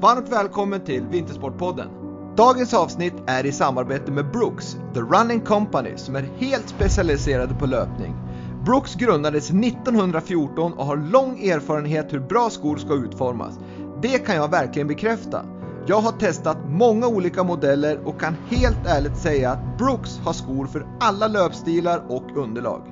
Varmt välkommen till Vintersportpodden. Dagens avsnitt är i samarbete med Brooks, The Running Company, som är helt specialiserade på löpning. Brooks grundades 1914 och har lång erfarenhet hur bra skor ska utformas. Det kan jag verkligen bekräfta. Jag har testat många olika modeller och kan helt ärligt säga att Brooks har skor för alla löpstilar och underlag.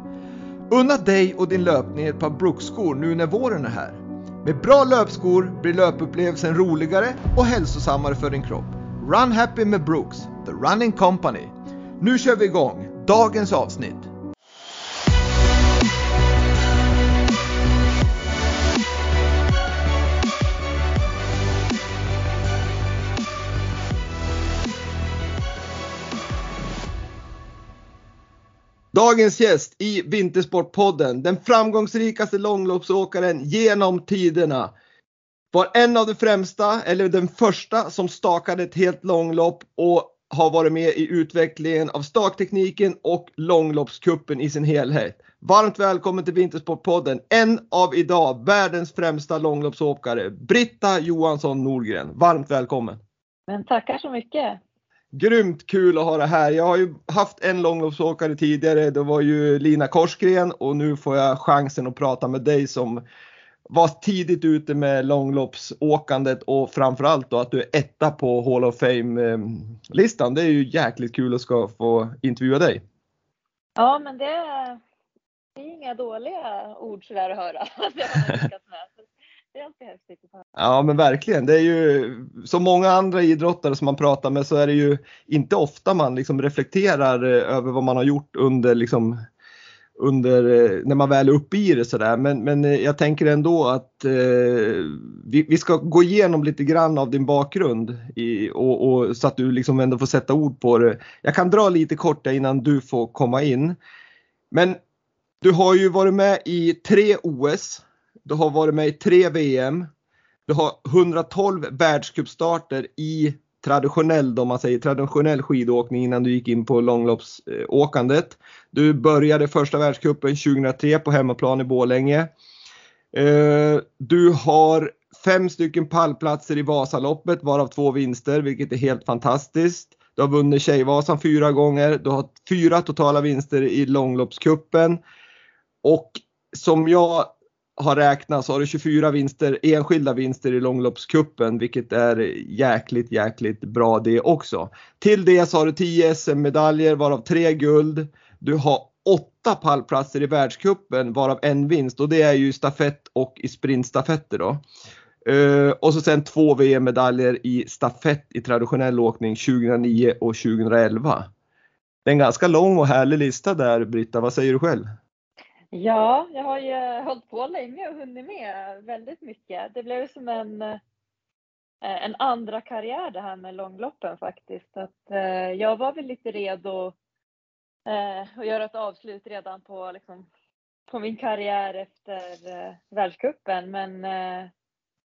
Unna dig och din löpning ett par Brooks-skor nu när våren är här. Med bra löpskor blir löpupplevelsen roligare och hälsosammare för din kropp. Run happy med Brooks, the running company. Nu kör vi igång dagens avsnitt. Dagens gäst i Vintersportpodden, den framgångsrikaste långloppsåkaren genom tiderna. Var en av de främsta, eller den första, som stakade ett helt långlopp och har varit med i utvecklingen av staktekniken och långloppskuppen i sin helhet. Varmt välkommen till Vintersportpodden, en av idag världens främsta långloppsåkare, Britta Johansson Norgren. Varmt välkommen! Men tackar så mycket! Grymt kul att ha det här. Jag har ju haft en långloppsåkare tidigare. Det var ju Lina Korsgren och nu får jag chansen att prata med dig som var tidigt ute med långloppsåkandet och framförallt då att du är etta på Hall of Fame-listan. Det är ju jäkligt kul att ska få intervjua dig. Ja, men det är, det är inga dåliga ord sådär att höra. Det har lyckats med. Alltid häftigt. Ja men verkligen. Det är ju som många andra idrottare som man pratar med så är det ju inte ofta man liksom reflekterar eh, över vad man har gjort under liksom under eh, när man väl är uppe i det sådär. Men, men eh, jag tänker ändå att eh, vi, vi, ska gå igenom lite grann av din bakgrund i, och, och, så att du liksom ändå får sätta ord på det. Jag kan dra lite kort innan du får komma in. Men du har ju varit med i tre OS du har varit med i tre VM. Du har 112 världscupstarter i traditionell, om man säger traditionell skidåkning innan du gick in på långloppsåkandet. Du började första världscupen 2003 på hemmaplan i Bålänge. Eh, du har fem stycken pallplatser i Vasaloppet varav två vinster vilket är helt fantastiskt. Du har vunnit Tjejvasan fyra gånger. Du har fyra totala vinster i långloppskuppen. Och som jag har räknat så har du 24 vinster, enskilda vinster i långloppskuppen vilket är jäkligt, jäkligt bra det också. Till det så har du 10 SM-medaljer varav tre guld. Du har åtta pallplatser i världskuppen varav en vinst och det är ju i stafett och i sprintstafetter då. Uh, och så sen två VM-medaljer i stafett i traditionell åkning 2009 och 2011. Det är en ganska lång och härlig lista där Britta, vad säger du själv? Ja, jag har ju eh, hållit på länge och hunnit med väldigt mycket. Det blev som en, eh, en andra karriär det här med långloppen faktiskt. Att, eh, jag var väl lite redo att göra ett avslut redan på, liksom, på min karriär efter eh, världscupen. Men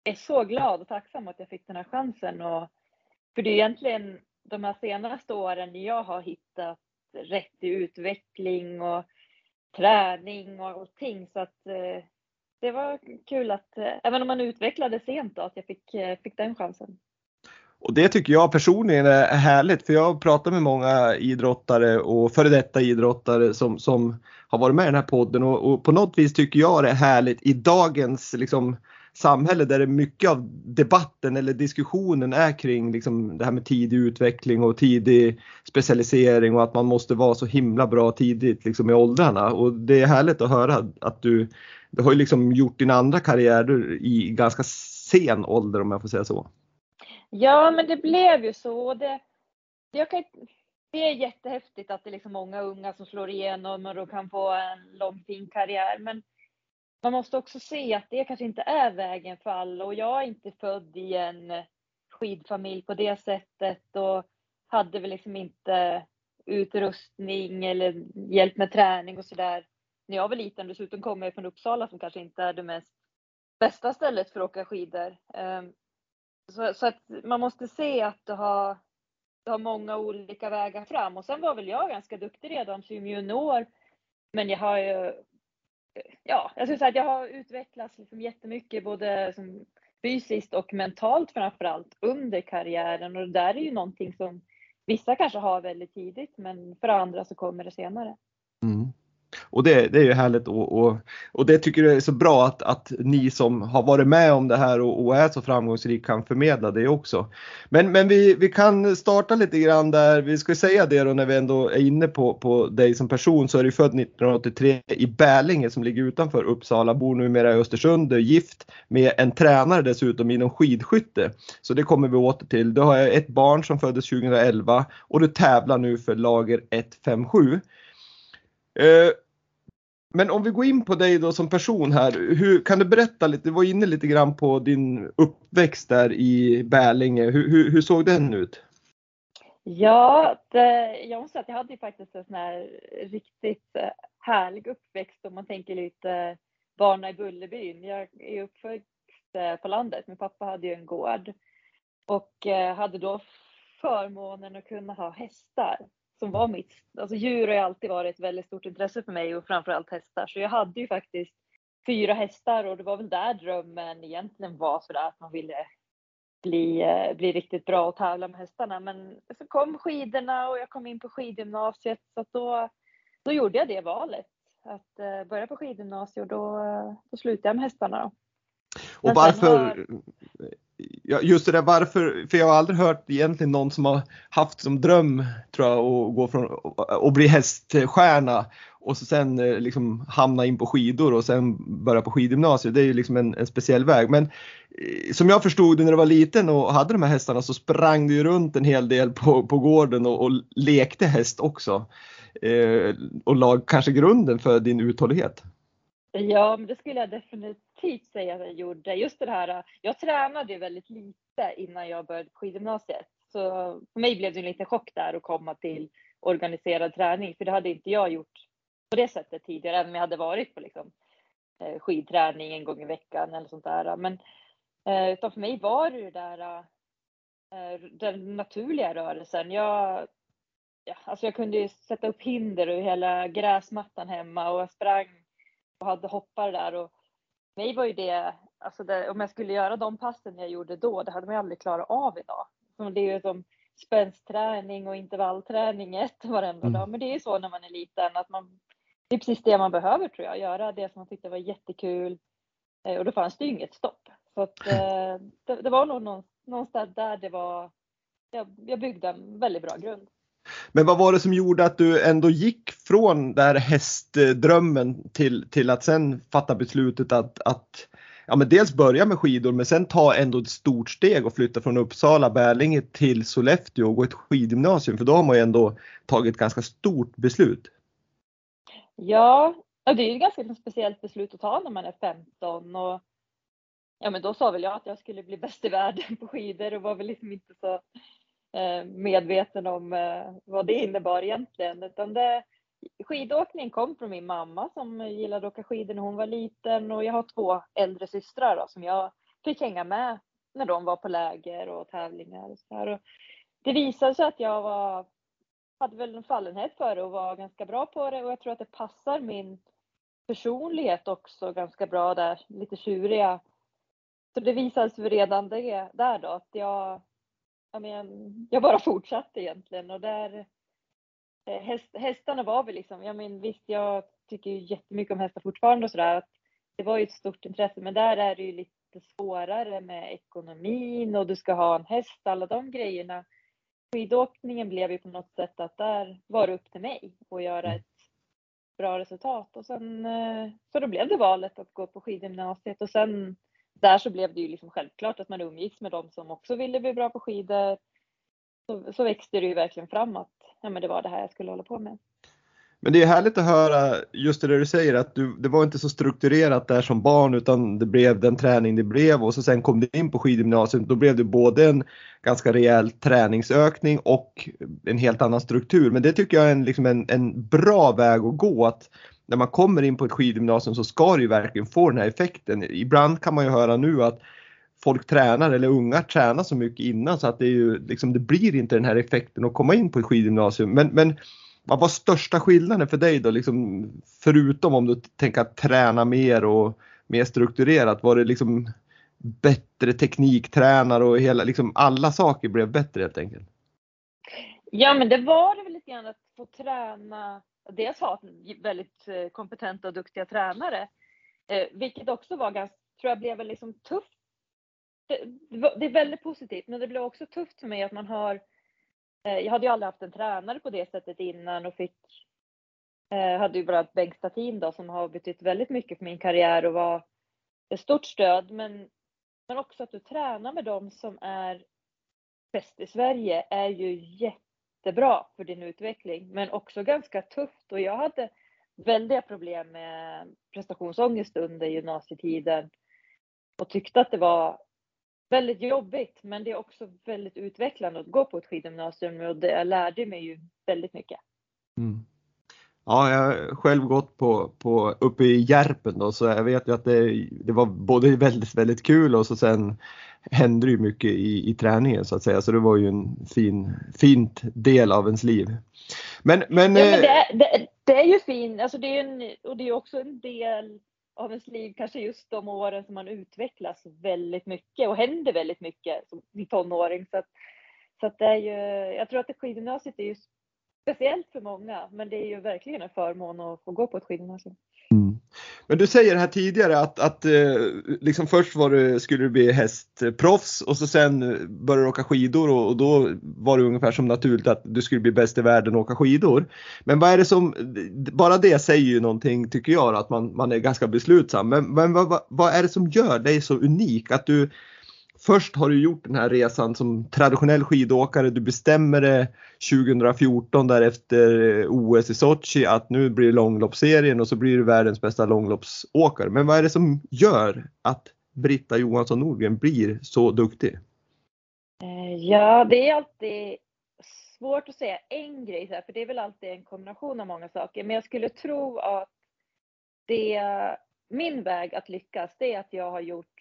är så glad och tacksam att jag fick den här chansen. Och, för det är egentligen de här senaste åren jag har hittat rätt i utveckling och träning och allting. Så att eh, det var kul att, eh, även om man utvecklade sent då, att jag fick, eh, fick den chansen. Och det tycker jag personligen är härligt för jag pratar med många idrottare och före detta idrottare som, som har varit med i den här podden och, och på något vis tycker jag det är härligt i dagens liksom, samhälle där det mycket av debatten eller diskussionen är kring liksom det här med tidig utveckling och tidig specialisering och att man måste vara så himla bra tidigt liksom i åldrarna. Och det är härligt att höra att du, du har ju liksom gjort din andra karriär i ganska sen ålder om jag får säga så. Ja, men det blev ju så. Det, jag kan, det är jättehäftigt att det är liksom många unga som slår igenom och kan få en lång fin karriär. Men man måste också se att det kanske inte är vägen för alla och jag är inte född i en skidfamilj på det sättet och hade väl liksom inte utrustning eller hjälp med träning och sådär när jag var liten. Dessutom kommer jag från Uppsala som kanske inte är det mest bästa stället för att åka skidor. Ehm, så, så att man måste se att det har, det har många olika vägar fram. Och sen var väl jag ganska duktig redan som junior. Men jag har ju, ja, jag skulle säga att jag har utvecklats liksom jättemycket både som fysiskt och mentalt framför allt under karriären. Och det där är ju någonting som vissa kanske har väldigt tidigt, men för andra så kommer det senare. Mm. Och det, det är ju härligt och, och, och, det tycker jag är så bra att, att ni som har varit med om det här och, och är så framgångsrik kan förmedla det också. Men, men vi, vi kan starta lite grann där, vi ska säga det då när vi ändå är inne på, på dig som person så är du född 1983 i Bälinge som ligger utanför Uppsala, bor numera i Östersund, är gift med en tränare dessutom inom skidskytte. Så det kommer vi åter till. Du har ett barn som föddes 2011 och du tävlar nu för lager 157. Eh, men om vi går in på dig då som person här, hur, kan du berätta lite, du var inne lite grann på din uppväxt där i Bälinge, hur, hur, hur såg den ut? Ja, det, jag måste säga att jag hade ju faktiskt en sån här riktigt eh, härlig uppväxt om man tänker lite eh, barna i Bullerbyn. Jag är uppväxt eh, på landet, min pappa hade ju en gård och hade då förmånen att kunna ha hästar som var mitt, alltså djur har ju alltid varit ett väldigt stort intresse för mig och framförallt hästar. Så jag hade ju faktiskt fyra hästar och det var väl där drömmen egentligen var sådär att man ville bli, eh, bli riktigt bra och tävla med hästarna. Men så kom skidorna och jag kom in på skidgymnasiet så då, då gjorde jag det valet. Att eh, börja på skidgymnasiet och då, eh, då slutade jag med hästarna. Då. Och varför, har just det där varför, för jag har aldrig hört egentligen någon som har haft som dröm tror jag att gå från och bli häststjärna och så sen eh, liksom hamna in på skidor och sen börja på skidgymnasiet. Det är ju liksom en, en speciell väg. Men eh, som jag förstod det när du var liten och hade de här hästarna så sprang du ju runt en hel del på, på gården och, och lekte häst också. Eh, och lag kanske grunden för din uthållighet. Ja, men det skulle jag definitivt säga att jag gjorde. Just det här, jag tränade ju väldigt lite innan jag började på skidgymnasiet. Så för mig blev det en liten chock där att komma till organiserad träning, för det hade inte jag gjort på det sättet tidigare, även om jag hade varit på liksom, eh, skidträning en gång i veckan eller sånt där. Men eh, utan för mig var det ju där eh, den naturliga rörelsen. Jag, ja, alltså jag kunde ju sätta upp hinder över hela gräsmattan hemma och jag sprang hade hoppare där och mig var ju det, alltså det, om jag skulle göra de passen jag gjorde då, det hade man ju aldrig klarat av idag. Det är ju som spänsträning och intervallträning ett varenda mm. dag, men det är ju så när man är liten att man, det är precis det man behöver tror jag, göra det som man tyckte var jättekul eh, och då fanns det ju inget stopp. Så att, eh, det, det var nog någonstans där det var, jag, jag byggde en väldigt bra grund. Men vad var det som gjorde att du ändå gick från där hästdrömmen till, till att sen fatta beslutet att, att ja, men dels börja med skidor men sen ta ändå ett stort steg och flytta från Uppsala, Bärlinge till Sollefteå och gå ett skidgymnasium för då har man ju ändå tagit ett ganska stort beslut. Ja, det är ju ett ganska speciellt beslut att ta när man är 15 och ja, men då sa väl jag att jag skulle bli bäst i världen på skidor och var väl liksom inte så Eh, medveten om eh, vad det innebar egentligen. Utan det, skidåkning kom från min mamma som gillade att åka skidor när hon var liten och jag har två äldre systrar då, som jag fick hänga med när de var på läger och tävlingar. Och så här. Och det visade sig att jag var, hade väl en fallenhet för det och var ganska bra på det och jag tror att det passar min personlighet också ganska bra där, lite tjuriga. Så det visade sig redan det, där då att jag jag, men, jag bara fortsatte egentligen och där eh, häst, hästarna var väl liksom, jag men visst jag tycker ju jättemycket om hästar fortfarande och sådär. Det var ju ett stort intresse men där är det ju lite svårare med ekonomin och du ska ha en häst, alla de grejerna. Skidåkningen blev ju på något sätt att där var det upp till mig att göra mm. ett bra resultat och sen eh, så då blev det valet att gå på skidgymnasiet och sen där så blev det ju liksom självklart att man umgicks med dem som också ville bli bra på skidor. Så, så växte det ju verkligen fram att ja, men det var det här jag skulle hålla på med. Men det är härligt att höra just det du säger att du, det var inte så strukturerat där som barn utan det blev den träning det blev och så sen kom du in på skidgymnasiet. Då blev det både en ganska rejäl träningsökning och en helt annan struktur. Men det tycker jag är en, liksom en, en bra väg att gå. Att när man kommer in på ett skidgymnasium så ska det ju verkligen få den här effekten. Ibland kan man ju höra nu att folk tränar eller unga tränar så mycket innan så att det, är ju, liksom, det blir inte den här effekten att komma in på ett skidgymnasium. Men, men vad var största skillnaden för dig då, liksom, förutom om du tänker att träna mer och mer strukturerat? Var det liksom bättre tekniktränare och hela, liksom alla saker blev bättre helt enkelt? Ja, men det var det väl lite grann att få träna, dels ha väldigt eh, kompetenta och duktiga tränare, eh, vilket också var ganska, tror jag blev liksom tufft. Det, det är väldigt positivt, men det blev också tufft för mig att man har eh, jag hade ju aldrig haft en tränare på det sättet innan och fick hade ju bara Bengt Statin då som har betytt väldigt mycket för min karriär och var ett stort stöd. Men, men också att du tränar med dem som är bäst i Sverige är ju jättebra för din utveckling, men också ganska tufft. Och jag hade väldiga problem med prestationsångest under gymnasietiden och tyckte att det var väldigt jobbigt, men det är också väldigt utvecklande att gå på ett skidgymnasium och det, jag lärde mig ju väldigt mycket. Mm. Ja, jag har själv gått på, på uppe i Järpen då, så jag vet ju att det, det var både väldigt, väldigt kul och så sen hände ju mycket i, i träningen så att säga, så det var ju en fin, fint del av ens liv. Men, men, ja, men det, är, det, det är ju fint, alltså det är en, och det är också en del av ens liv, kanske just de åren som man utvecklas väldigt mycket och händer väldigt mycket som tonåring. Så att, så att det är ju, jag tror att skidgymnasiet är ju speciellt för många, men det är ju verkligen en förmån att få gå på ett skidgymnasium. Mm. Men du säger här tidigare att, att eh, liksom först var du, skulle du bli hästproffs och så sen eh, började du åka skidor och, och, då var det ungefär som naturligt att du skulle bli bäst i världen och åka skidor. Men vad är det som, bara det säger ju någonting tycker jag att man, man är ganska beslutsam. Men, men vad, vad är det som gör dig så unik? Att du först har du gjort den här resan som traditionell skidåkare. Du bestämmer det 2014 därefter OS i Sochi att nu blir det långloppsserien och så blir du världens bästa långloppsåkare. Men vad är det som gör att Britta Johansson Nordgren blir så duktig? Eh, ja, det är alltid svårt att säga en grej, för det är väl alltid en kombination av många saker. Men jag skulle tro att det, min väg att lyckas, det är att jag har gjort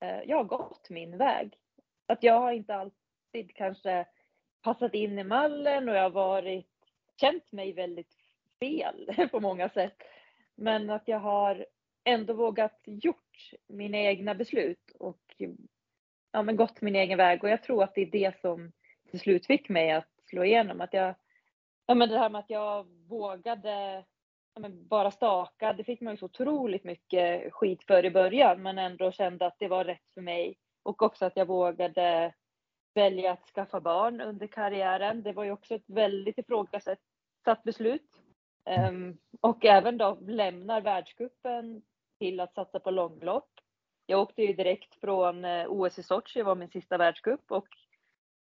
Eh, jag har gått min väg. Att jag har inte alltid kanske passat in i mallen och jag har varit, känt mig väldigt fel på många sätt. Men att jag har ändå vågat gjort mina egna beslut och ja, men gått min egen väg. Och jag tror att det är det som till slut fick mig att slå igenom. Att jag, ja, men det här med att jag vågade bara staka. Det fick man ju så otroligt mycket skit för i början, men ändå kände att det var rätt för mig. Och också att jag vågade välja att skaffa barn under karriären. Det var ju också ett väldigt ifrågasatt beslut. Um, och även då lämnar världscupen till att satsa på långlopp. Jag åkte ju direkt från eh, OS i Sochi, var min sista världscup, och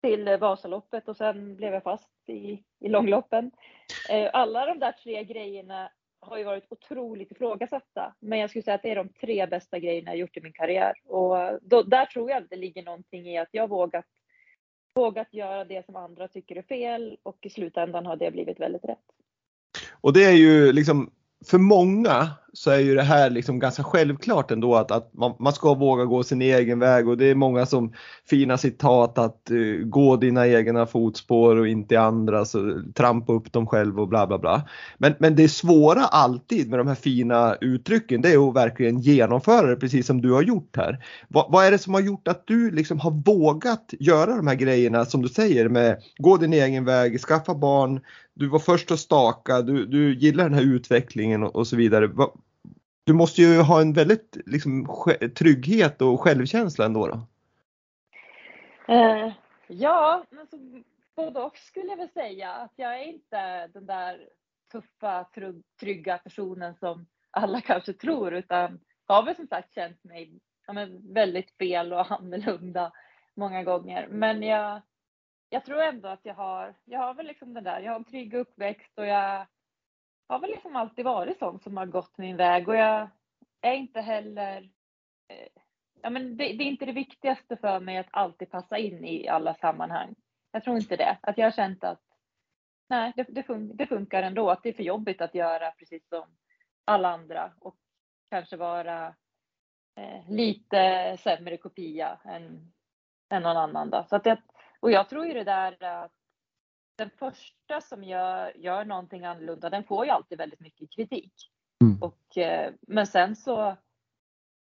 till Vasaloppet och sen blev jag fast i, i långloppen. Eh, alla de där tre grejerna har ju varit otroligt ifrågasatta, men jag skulle säga att det är de tre bästa grejerna jag gjort i min karriär. Och då, där tror jag att det ligger någonting i att jag vågat, vågat göra det som andra tycker är fel och i slutändan har det blivit väldigt rätt. Och det är ju liksom för många så är ju det här liksom ganska självklart ändå att, att man, man, ska våga gå sin egen väg och det är många som fina citat att uh, gå dina egna fotspår och inte andras och trampa upp dem själv och bla bla bla. Men, men det svåra alltid med de här fina uttrycken det är att verkligen genomföra det precis som du har gjort här. Va, vad är det som har gjort att du liksom har vågat göra de här grejerna som du säger med gå din egen väg, skaffa barn, du var först att staka, du, du gillar den här utvecklingen och, och så vidare. Du måste ju ha en väldigt liksom, trygghet och självkänsla ändå. Då. Eh, ja, alltså, både och skulle jag väl säga. Att jag är inte den där tuffa, trygga personen som alla kanske tror, utan har väl som sagt känt mig ja, men, väldigt fel och annorlunda många gånger. Men jag, jag tror ändå att jag har, jag har väl liksom den där, jag har en trygg uppväxt och jag, har väl liksom alltid varit sånt som har gått min väg och jag är inte heller eh, Ja, men det, det, är inte det viktigaste för mig att alltid passa in i alla sammanhang. Jag tror inte det. Att jag har känt att nej, det, det, fun det funkar ändå. Att det är för jobbigt att göra precis som alla andra och kanske vara eh, lite sämre kopia än, än någon annan. Då. Så att det, och jag tror ju det där att den första som gör, gör någonting annorlunda, den får ju alltid väldigt mycket kritik. Mm. Och, eh, men sen så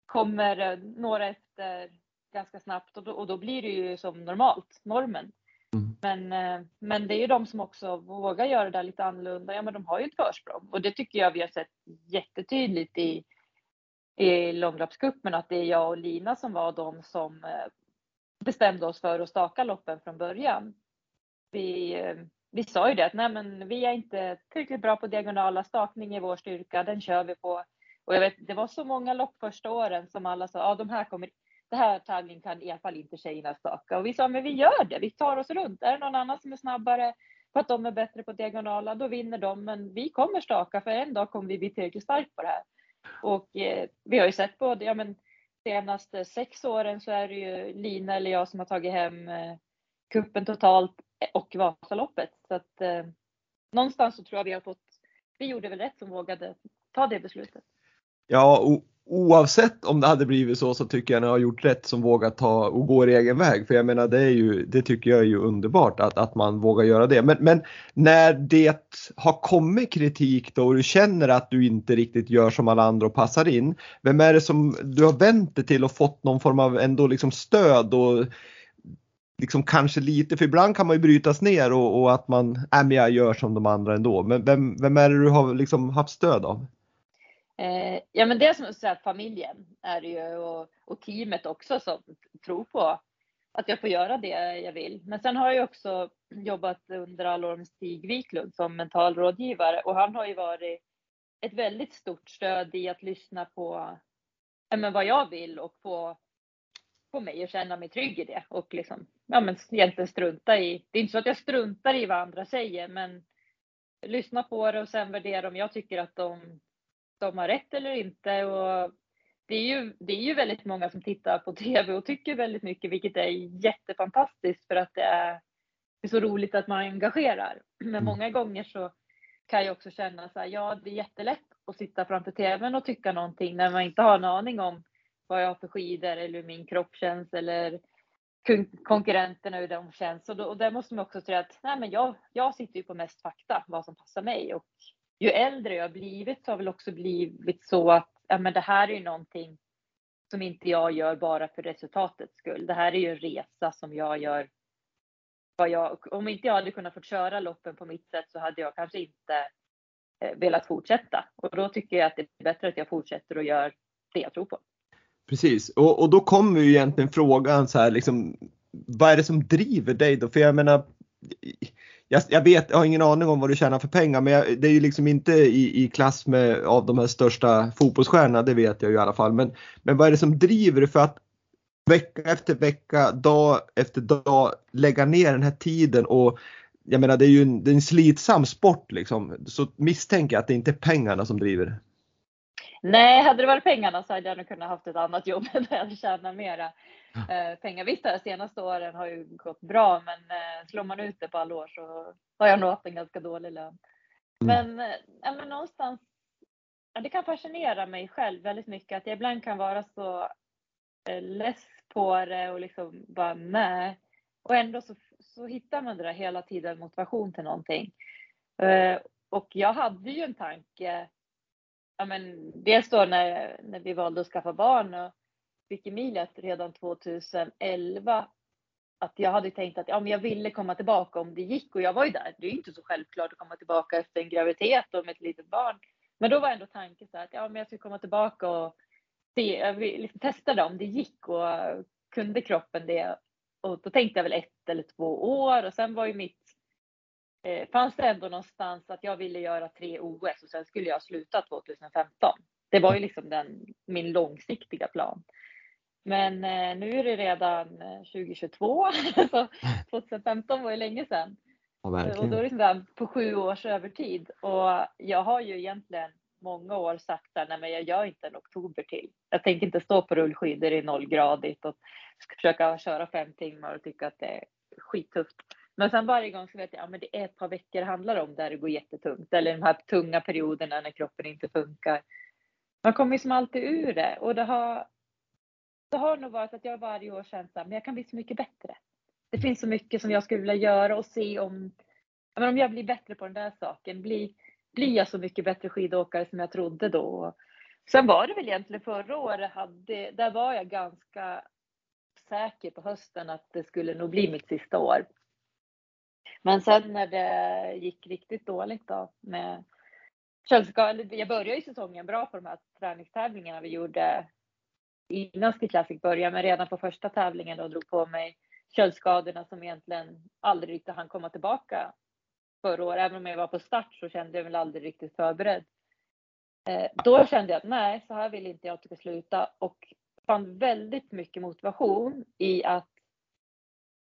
kommer några efter ganska snabbt och då, och då blir det ju som normalt, normen. Mm. Men, eh, men det är ju de som också vågar göra det där lite annorlunda. Ja, men de har ju ett försprång och det tycker jag vi har sett jättetydligt i, i långloppscupen att det är jag och Lina som var de som eh, bestämde oss för att staka loppen från början. Vi, eh, vi sa ju det att nej, men vi är inte tillräckligt bra på diagonala stakning i vår styrka. Den kör vi på. Och jag vet, det var så många lopp första åren som alla sa, ja de här kommer, det här tävlingen kan i alla fall inte tjejerna staka. Och vi sa, men vi gör det, vi tar oss runt. Är det någon annan som är snabbare för att de är bättre på diagonala, då vinner de. Men vi kommer staka, för en dag kommer vi bli tillräckligt stark på det här. Och eh, vi har ju sett på, ja men senaste sex åren så är det ju Lina eller jag som har tagit hem eh, kuppen totalt och Vasaloppet. Så att eh, någonstans så tror jag vi har fått, vi gjorde väl rätt som vågade ta det beslutet. Ja, oavsett om det hade blivit så så tycker jag att ni har gjort rätt som vågar ta och gå er egen väg. För jag menar det är ju, det tycker jag är ju underbart att, att man vågar göra det. Men, men när det har kommit kritik då och du känner att du inte riktigt gör som alla andra och passar in. Vem är det som du har vänt dig till och fått någon form av ändå liksom stöd och liksom kanske lite, för ibland kan man ju brytas ner och, och att man, äh, men jag gör som de andra ändå. Men vem, vem är det du har liksom haft stöd av? Eh, ja men det som att familjen är det ju och, och, teamet också som tror på att jag får göra det jag vill. Men sen har jag också jobbat under alla år med Stig Wiklund som mental rådgivare och han har ju varit ett väldigt stort stöd i att lyssna på men vad jag vill och få, få mig att känna mig trygg i det och liksom, ja men egentligen strunta i, det är inte så att jag struntar i vad andra säger men lyssna på det och sen värdera om jag tycker att de de har rätt eller inte. Och det, är ju, det är ju väldigt många som tittar på TV och tycker väldigt mycket, vilket är jättefantastiskt för att det är, det är så roligt att man engagerar. Men mm. många gånger så kan jag också känna så här, ja det är jättelätt att sitta framför TVn och tycka någonting när man inte har en aning om vad jag har för skidor eller hur min kropp känns eller konkurrenterna hur de känns. Och, då, och där måste man också säga att nej, men jag, jag sitter ju på mest fakta, vad som passar mig. Och ju äldre jag har blivit så har väl också blivit så att ja, men det här är ju någonting som inte jag gör bara för resultatets skull. Det här är ju en resa som jag gör. Vad jag, om inte jag hade kunnat få köra loppen på mitt sätt så hade jag kanske inte eh, velat fortsätta. Och då tycker jag att det är bättre att jag fortsätter och gör det jag tror på. Precis, och, och då kommer ju egentligen frågan så här liksom, vad är det som driver dig då? För jag menar, jag, jag, vet, jag har ingen aning om vad du tjänar för pengar men jag, det är ju liksom inte i, i klass med av de här största fotbollsstjärnorna, det vet jag ju i alla fall. Men, men vad är det som driver dig för att vecka efter vecka, dag efter dag lägga ner den här tiden och jag menar det är ju en, det är en slitsam sport liksom. Så misstänker jag att det inte är pengarna som driver. Nej, hade det varit pengarna så hade jag nog kunnat haft ett annat jobb där jag tjänar mera eh, pengar. Visst, de senaste åren har ju gått bra, men eh, slår man ut det på alla år så har jag nog haft en ganska dålig lön. Mm. Men, eh, men någonstans, ja, det kan fascinera mig själv väldigt mycket att jag ibland kan vara så eh, less på det och liksom bara nej. Och ändå så, så hittar man det där hela tiden motivation till någonting. Eh, och jag hade ju en tanke ja, men dels då när, när vi valde att skaffa barn och fick Emilia redan 2011 att jag hade tänkt att ja, men jag ville komma tillbaka om det gick och jag var ju där. Det är ju inte så självklart att komma tillbaka efter en graviditet och med ett litet barn. Men då var ändå tanken så att ja, men jag skulle komma tillbaka och se, jag liksom testa det om det gick och kunde kroppen det. Och då tänkte jag väl ett eller två år och sen var ju mitt eh, fanns det ändå någonstans att jag ville göra tre OS och sen skulle jag sluta 2015. Det var ju liksom den, min långsiktiga plan. Men eh, nu är det redan 2022, eh, så 2015 var ju länge sedan. Ja, och verkligen. då är det sådär på sju års övertid. Och jag har ju egentligen många år sagt att nej men jag gör inte en oktober till. Jag tänker inte stå på rullskidor i nollgradigt och försöka köra fem timmar och tycka att det är skittufft. Men sen varje gång så vet jag, ja men det är ett par veckor det handlar om där det går jättetungt. Eller de här tunga perioderna när kroppen inte funkar. Man kommer ju som alltid ur det och det har, det har nog varit att jag varje år känt att jag kan bli så mycket bättre. Det finns så mycket som jag skulle vilja göra och se om, ja, men om jag blir bättre på den där saken. Blir, blir jag så mycket bättre skidåkare som jag trodde då? Sen var det väl egentligen förra året, hade, där var jag ganska säker på hösten att det skulle nog bli mitt sista år. Men sen när det gick riktigt dåligt då med köldskador, jag började ju säsongen bra på de här träningstävlingarna vi gjorde innan Ski Classic började, men redan på första tävlingen då drog på mig köldskadorna som egentligen aldrig riktigt hann komma tillbaka förra året. Även om jag var på start så kände jag mig aldrig riktigt förberedd. Eh, då kände jag att nej, så här vill inte jag att det ska sluta och fann väldigt mycket motivation i att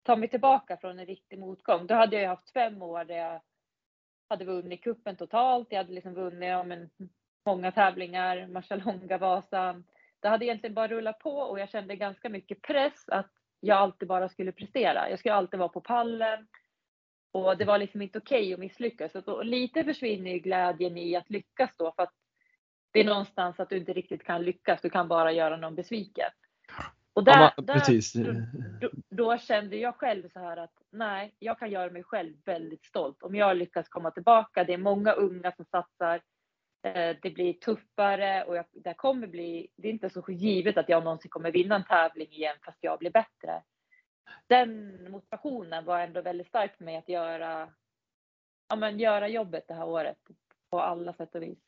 ta mig tillbaka från en riktig motgång. Då hade jag haft fem år där jag hade vunnit kuppen totalt. Jag hade liksom vunnit ja, men, många tävlingar, Marcialonga, Vasan. Det hade egentligen bara rullat på och jag kände ganska mycket press att jag alltid bara skulle prestera. Jag skulle alltid vara på pallen. Och det var liksom inte okej okay att misslyckas. och lite försvinner ju glädjen i att lyckas då för att det är någonstans att du inte riktigt kan lyckas. Du kan bara göra någon besviken. Och där, Ja, där precis. då, då kände jag själv så här att nej, jag kan göra mig själv väldigt stolt om jag lyckas komma tillbaka. Det är många unga som satsar. Eh, Det blir tuffare och jag, det kommer bli. Det är inte så givet att jag någonsin kommer vinna en tävling igen fast jag blir bättre. Den motivationen var ändå väldigt stark för mig att göra. Ja, men göra jobbet det här året på alla sätt och vis.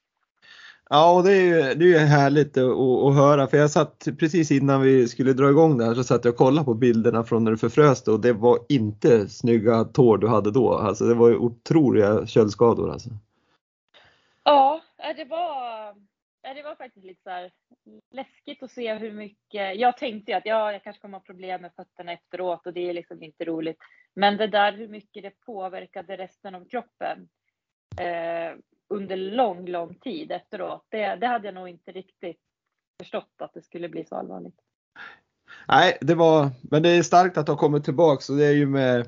Ja, och det är ju, det är ju härligt att, att höra för jag satt precis innan vi skulle dra igång det här så satt jag och kollade på bilderna från när du förfrös och det var inte snygga tår du hade då. Alltså det var ju otroliga köldskador alltså. Ja, det var, det var faktiskt lite så här läskigt att se hur mycket. Jag tänkte ju att ja, jag kanske kommer ha problem med fötterna efteråt och det är liksom inte roligt. Men det där hur mycket det påverkade resten av kroppen eh, under lång, lång tid efteråt. Det, det hade jag nog inte riktigt förstått att det skulle bli så allvarligt. Nej, det var, men det är starkt att ha kommit tillbaks och det är ju med eh,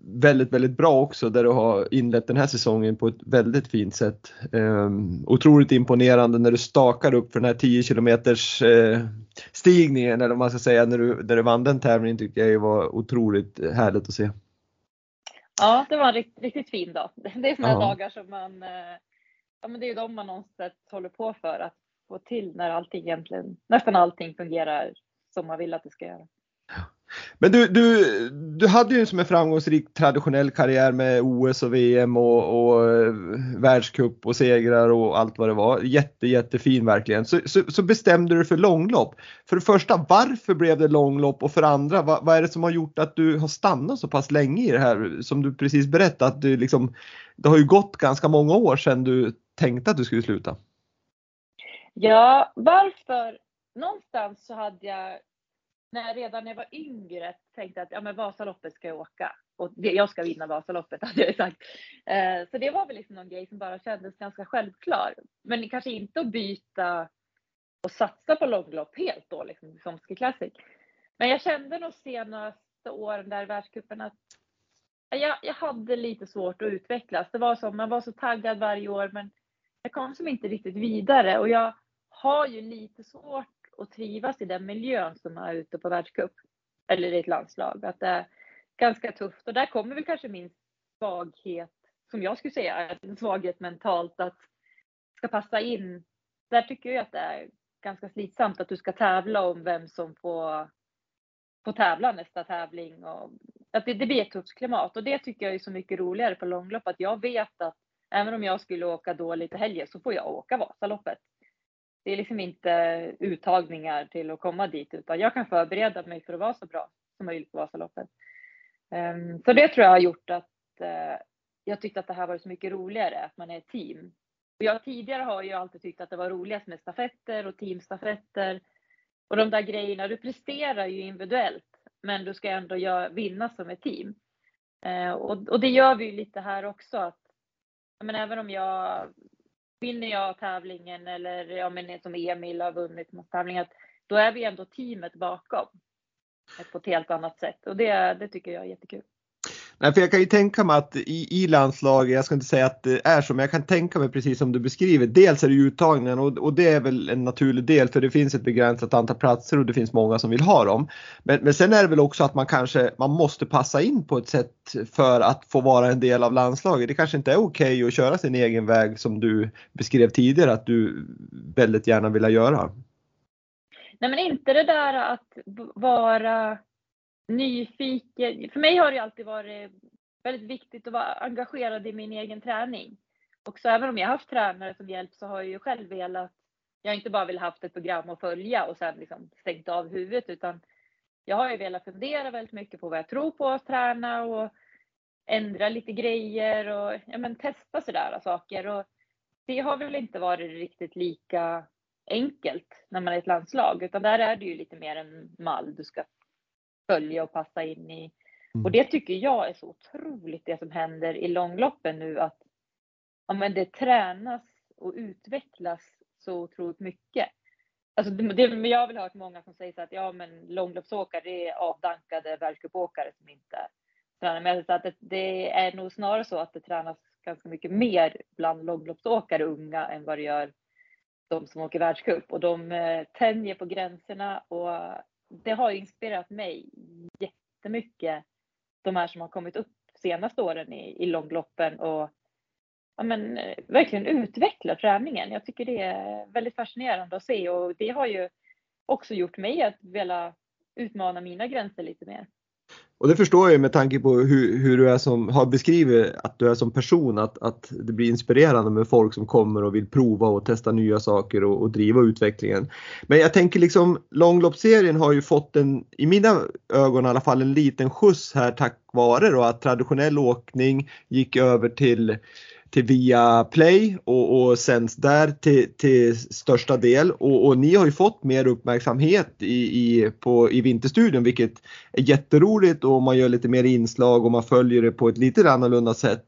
väldigt, väldigt bra också där du har inlett den här säsongen på ett väldigt fint sätt. Um, otroligt imponerande när du stakar upp för den här 10 kilometers uh, stigningen eller vad man ska säga när du, där du vann den tävlingen tycker jag var otroligt eh, härligt att se. Ja, det var en riktigt, riktigt fin dag. Det är sådana Ja. dagar som man, eh, ja men det är ju de man någonstans håller på för att få till när allting egentligen, nästan allting fungerar som man vill att det ska göra. Men du, du, du hade ju som en framgångsrik traditionell karriär med OS och VM och, och eh, världscup och segrar och allt vad det var. Jätte, jättefin verkligen. Så, så, så bestämde du dig för långlopp. För det första, varför blev det långlopp? Och för det andra, vad, vad är det som har gjort att du har stannat så pass länge i det här? Som du precis berättade, att du liksom, det har ju gått ganska många år sedan du tänkte att du skulle sluta. Ja, varför? Någonstans så hade jag, när jag redan när jag var yngre, tänkte att ja, men Vasaloppet ska jag åka. Och jag ska vinna Vasaloppet, hade jag ju sagt. Eh, så det var väl liksom någon grej som bara kändes ganska självklar. Men kanske inte att byta och satsa på långlopp helt då, liksom, som Ski Classic. Men jag kände nog senaste åren där i världscupen att jag, jag hade lite svårt att utvecklas. Det var som, man var så taggad varje år, men jag kom som inte riktigt vidare och jag har ju lite svårt att trivas i den miljön som är ute på världscup eller i ett landslag. Att det är ganska tufft och där kommer väl kanske min svaghet, som jag skulle säga, en svaghet mentalt att ska passa in. Där tycker jag att det är ganska slitsamt att du ska tävla om vem som får, får tävla nästa tävling. Och att det, det blir ett tufft klimat och det tycker jag är så mycket roligare på långlopp att jag vet att även om jag skulle åka dåligt i helgen så får jag åka Vasaloppet. Det är liksom inte uttagningar till att komma dit utan jag kan förbereda mig för att vara så bra som möjligt på Vasaloppet. Ehm, så det tror jag har gjort att eh, jag tyckte att det här var så mycket roligare, att man är ett team. Och jag tidigare har ju alltid tyckt att det var roligast med stafetter och teamstafetter och de där grejerna. Du presterar ju individuellt, men du ska ändå göra, vinna som ett team. Eh, och, och det gör vi ju lite här också. Att, men även om jag vinner jag tävlingen eller ja, men som Emil har vunnit mot tävlingen, då är vi ändå teamet bakom eh, på ett helt annat sätt och det, det tycker jag är jättekul. Nej, för jag kan ju tänka mig att i, i landslaget, jag ska inte säga att det är så, men jag kan tänka mig precis som du beskriver. Dels är det uttagningen och, och det är väl en naturlig del för det finns ett begränsat antal platser och det finns många som vill ha dem. Men, men sen är det väl också att man kanske man måste passa in på ett sätt för att få vara en del av landslaget. Det kanske inte är okej okay att köra sin egen väg som du beskrev tidigare att du väldigt gärna vill göra. Nej men inte det där att vara nyfiken. För mig har det alltid varit väldigt viktigt att vara engagerad i min egen träning. Och så även om jag haft tränare som hjälp så har jag ju själv velat, jag har inte bara velat haft ett program att följa och sen liksom stängt av huvudet utan jag har ju velat fundera väldigt mycket på vad jag tror på att träna och ändra lite grejer och ja, men testa sådär saker. Och det har väl inte varit riktigt lika enkelt när man är ett landslag utan där är det ju lite mer en mall du ska följa och passa in i. Mm. Och det tycker jag är så otroligt det som händer i långloppen nu att ja, men det tränas och utvecklas så otroligt mycket. Alltså det, det, jag har väl hört många som säger så att ja, men långloppsåkare det är avdankade världscupåkare som inte tränar. Men jag att det, det, är nog snarare så att det tränas ganska mycket mer bland långloppsåkare unga än vad det gör de som åker världscup och de eh, tänjer på gränserna och det har ju inspirerat mig jättemycket. De här som har kommit upp senaste åren i, i långloppen och ja, men, verkligen utveckla träningen. Jag tycker det är väldigt fascinerande att se och det har ju också gjort mig att vilja utmana mina gränser lite mer. Och det förstår jag med tanke på hur, hur du är som, har beskrivit att du är som person, att, att det blir inspirerande med folk som kommer och vill prova och testa nya saker och, och driva utvecklingen. Men jag tänker liksom långloppsserien har ju fått en, i mina ögon i alla fall, en liten skjuts här tack vare då att traditionell åkning gick över till till via Play och, och sänds där till, till största del och, och, ni har ju fått mer uppmärksamhet i, i, på, i Vinterstudion vilket är jätteroligt och man gör lite mer inslag och man följer det på ett lite annorlunda sätt.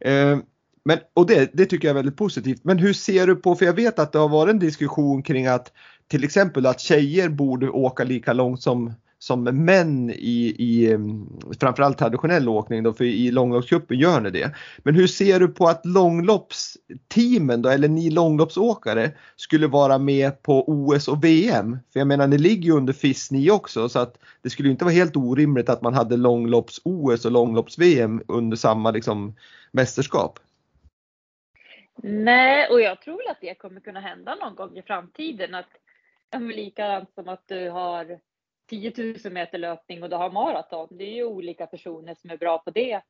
Eh, men, och det, det tycker jag är väldigt positivt. Men hur ser du på, för jag vet att det har varit en diskussion kring att till exempel att tjejer borde åka lika långt som som män i, i mm, framförallt traditionell åkning då, för i långloppscupen gör ni det. Men hur ser du på att långloppsteamen då, eller ni långloppsåkare skulle vara med på OS och VM? För jag menar, ni ligger ju under FIS ni också så att det skulle inte vara helt orimligt att man hade långlopps-OS och långlopps-VM under samma liksom, mästerskap. Nej, och jag tror väl att det kommer kunna hända någon gång i framtiden. Att, likadant som att du har 10 000 meter löpning och du har maraton. Det är ju olika personer som är bra på det.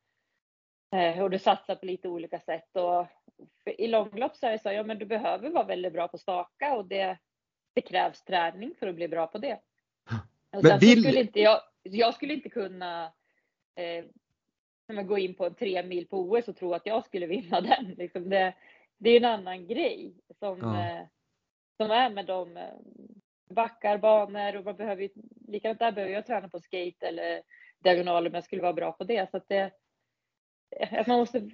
Eh, och du satsar på lite olika sätt. Och I långlopp så är det så, ja men du behöver vara väldigt bra på staka och det, det krävs träning för att bli bra på det. Och men vill... skulle inte jag, jag skulle inte kunna eh, gå in på en tre mil på OS och tro att jag skulle vinna den. Liksom det, det är en annan grej som, ja. eh, som är med de eh, backar, banor och man behöver ju, likadant där behöver jag träna på skate eller diagonal om jag skulle vara bra på det. Så att det, att man måste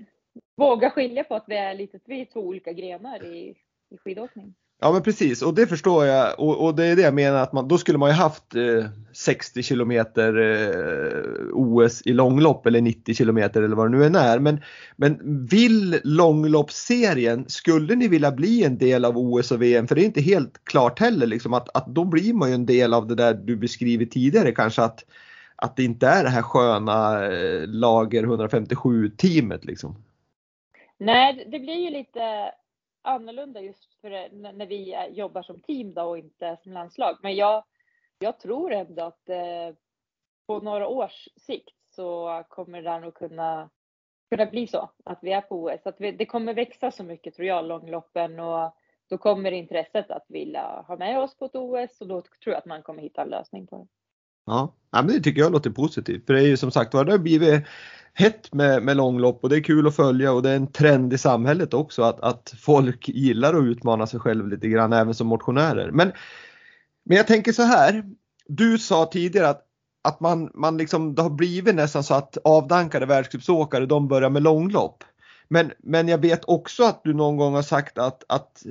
våga skilja på att vi är lite, vi är två olika grenar i, i skidåkning. Ja men precis och det förstår jag och, och, det är det jag menar att man, då skulle man ju haft eh, 60 kilometer eh, OS i långlopp eller 90 kilometer eller vad det nu än är. Men, men vill långloppsserien, skulle ni vilja bli en del av OS och VM? För det är inte helt klart heller liksom att, att då blir man ju en del av det där du beskrivit tidigare kanske att, att det inte är det här sköna eh, lager 157 teamet liksom. Nej det blir ju lite annorlunda just för när vi jobbar som team då och inte som landslag. Men jag, jag tror ändå att eh, på några års sikt så kommer det nog kunna, kunna bli så att vi är på OS. Att vi, det kommer växa så mycket tror jag, långloppen och då kommer intresset att vilja ha med oss på ett OS och då tror jag att man kommer hitta en lösning på det. Ja, men det tycker jag låter positivt för det är ju som sagt var det har blivit hett med, med långlopp och det är kul att följa och det är en trend i samhället också att, att folk gillar att utmana sig själv lite grann även som motionärer. Men, men jag tänker så här. Du sa tidigare att att man, man liksom, det har blivit nästan så att avdankade världscupsåkare de börjar med långlopp. Men, men jag vet också att du någon gång har sagt att, att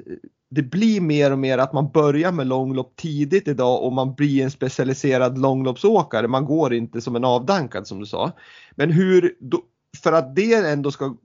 det blir mer och mer att man börjar med långlopp tidigt idag och man blir en specialiserad långloppsåkare. Man går inte som en avdankad som du sa. Men hur, för att det ändå ska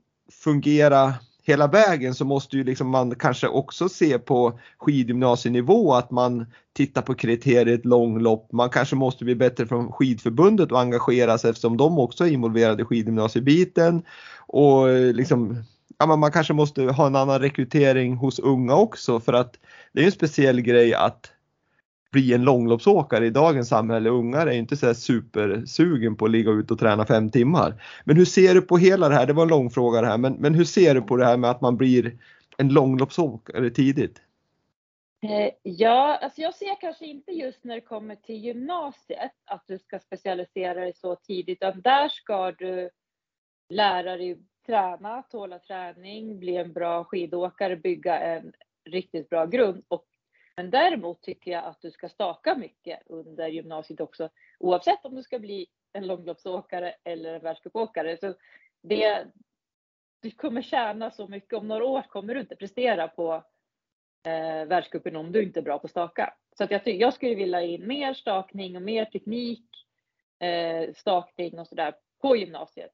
fungera hela vägen så måste ju liksom man kanske också se på skidgymnasienivå att man tittar på kriteriet långlopp. Man kanske måste bli bättre från skidförbundet och engagera sig eftersom de också är involverade i skidgymnasiebiten. Och liksom, ja, man kanske måste ha en annan rekrytering hos unga också för att det är en speciell grej att bli en långloppsåkare i dagens samhälle. Ungar är inte så supersugen på att ligga ute och träna fem timmar. Men hur ser du på hela det här? Det var en lång fråga det här, men, men hur ser du på det här med att man blir en långloppsåkare tidigt? Eh, ja, alltså jag ser kanske inte just när det kommer till gymnasiet att du ska specialisera dig så tidigt, utan där ska du lära dig träna, tåla träning, bli en bra skidåkare, bygga en riktigt bra grund och men däremot tycker jag att du ska staka mycket under gymnasiet också, oavsett om du ska bli en långloppsåkare eller en världscupåkare. Så det, du kommer tjäna så mycket. Om några år kommer du inte prestera på eh, världscupen om du inte är bra på staka. Så att jag, jag skulle vilja in mer stakning och mer teknik, eh, stakning och sådär på gymnasiet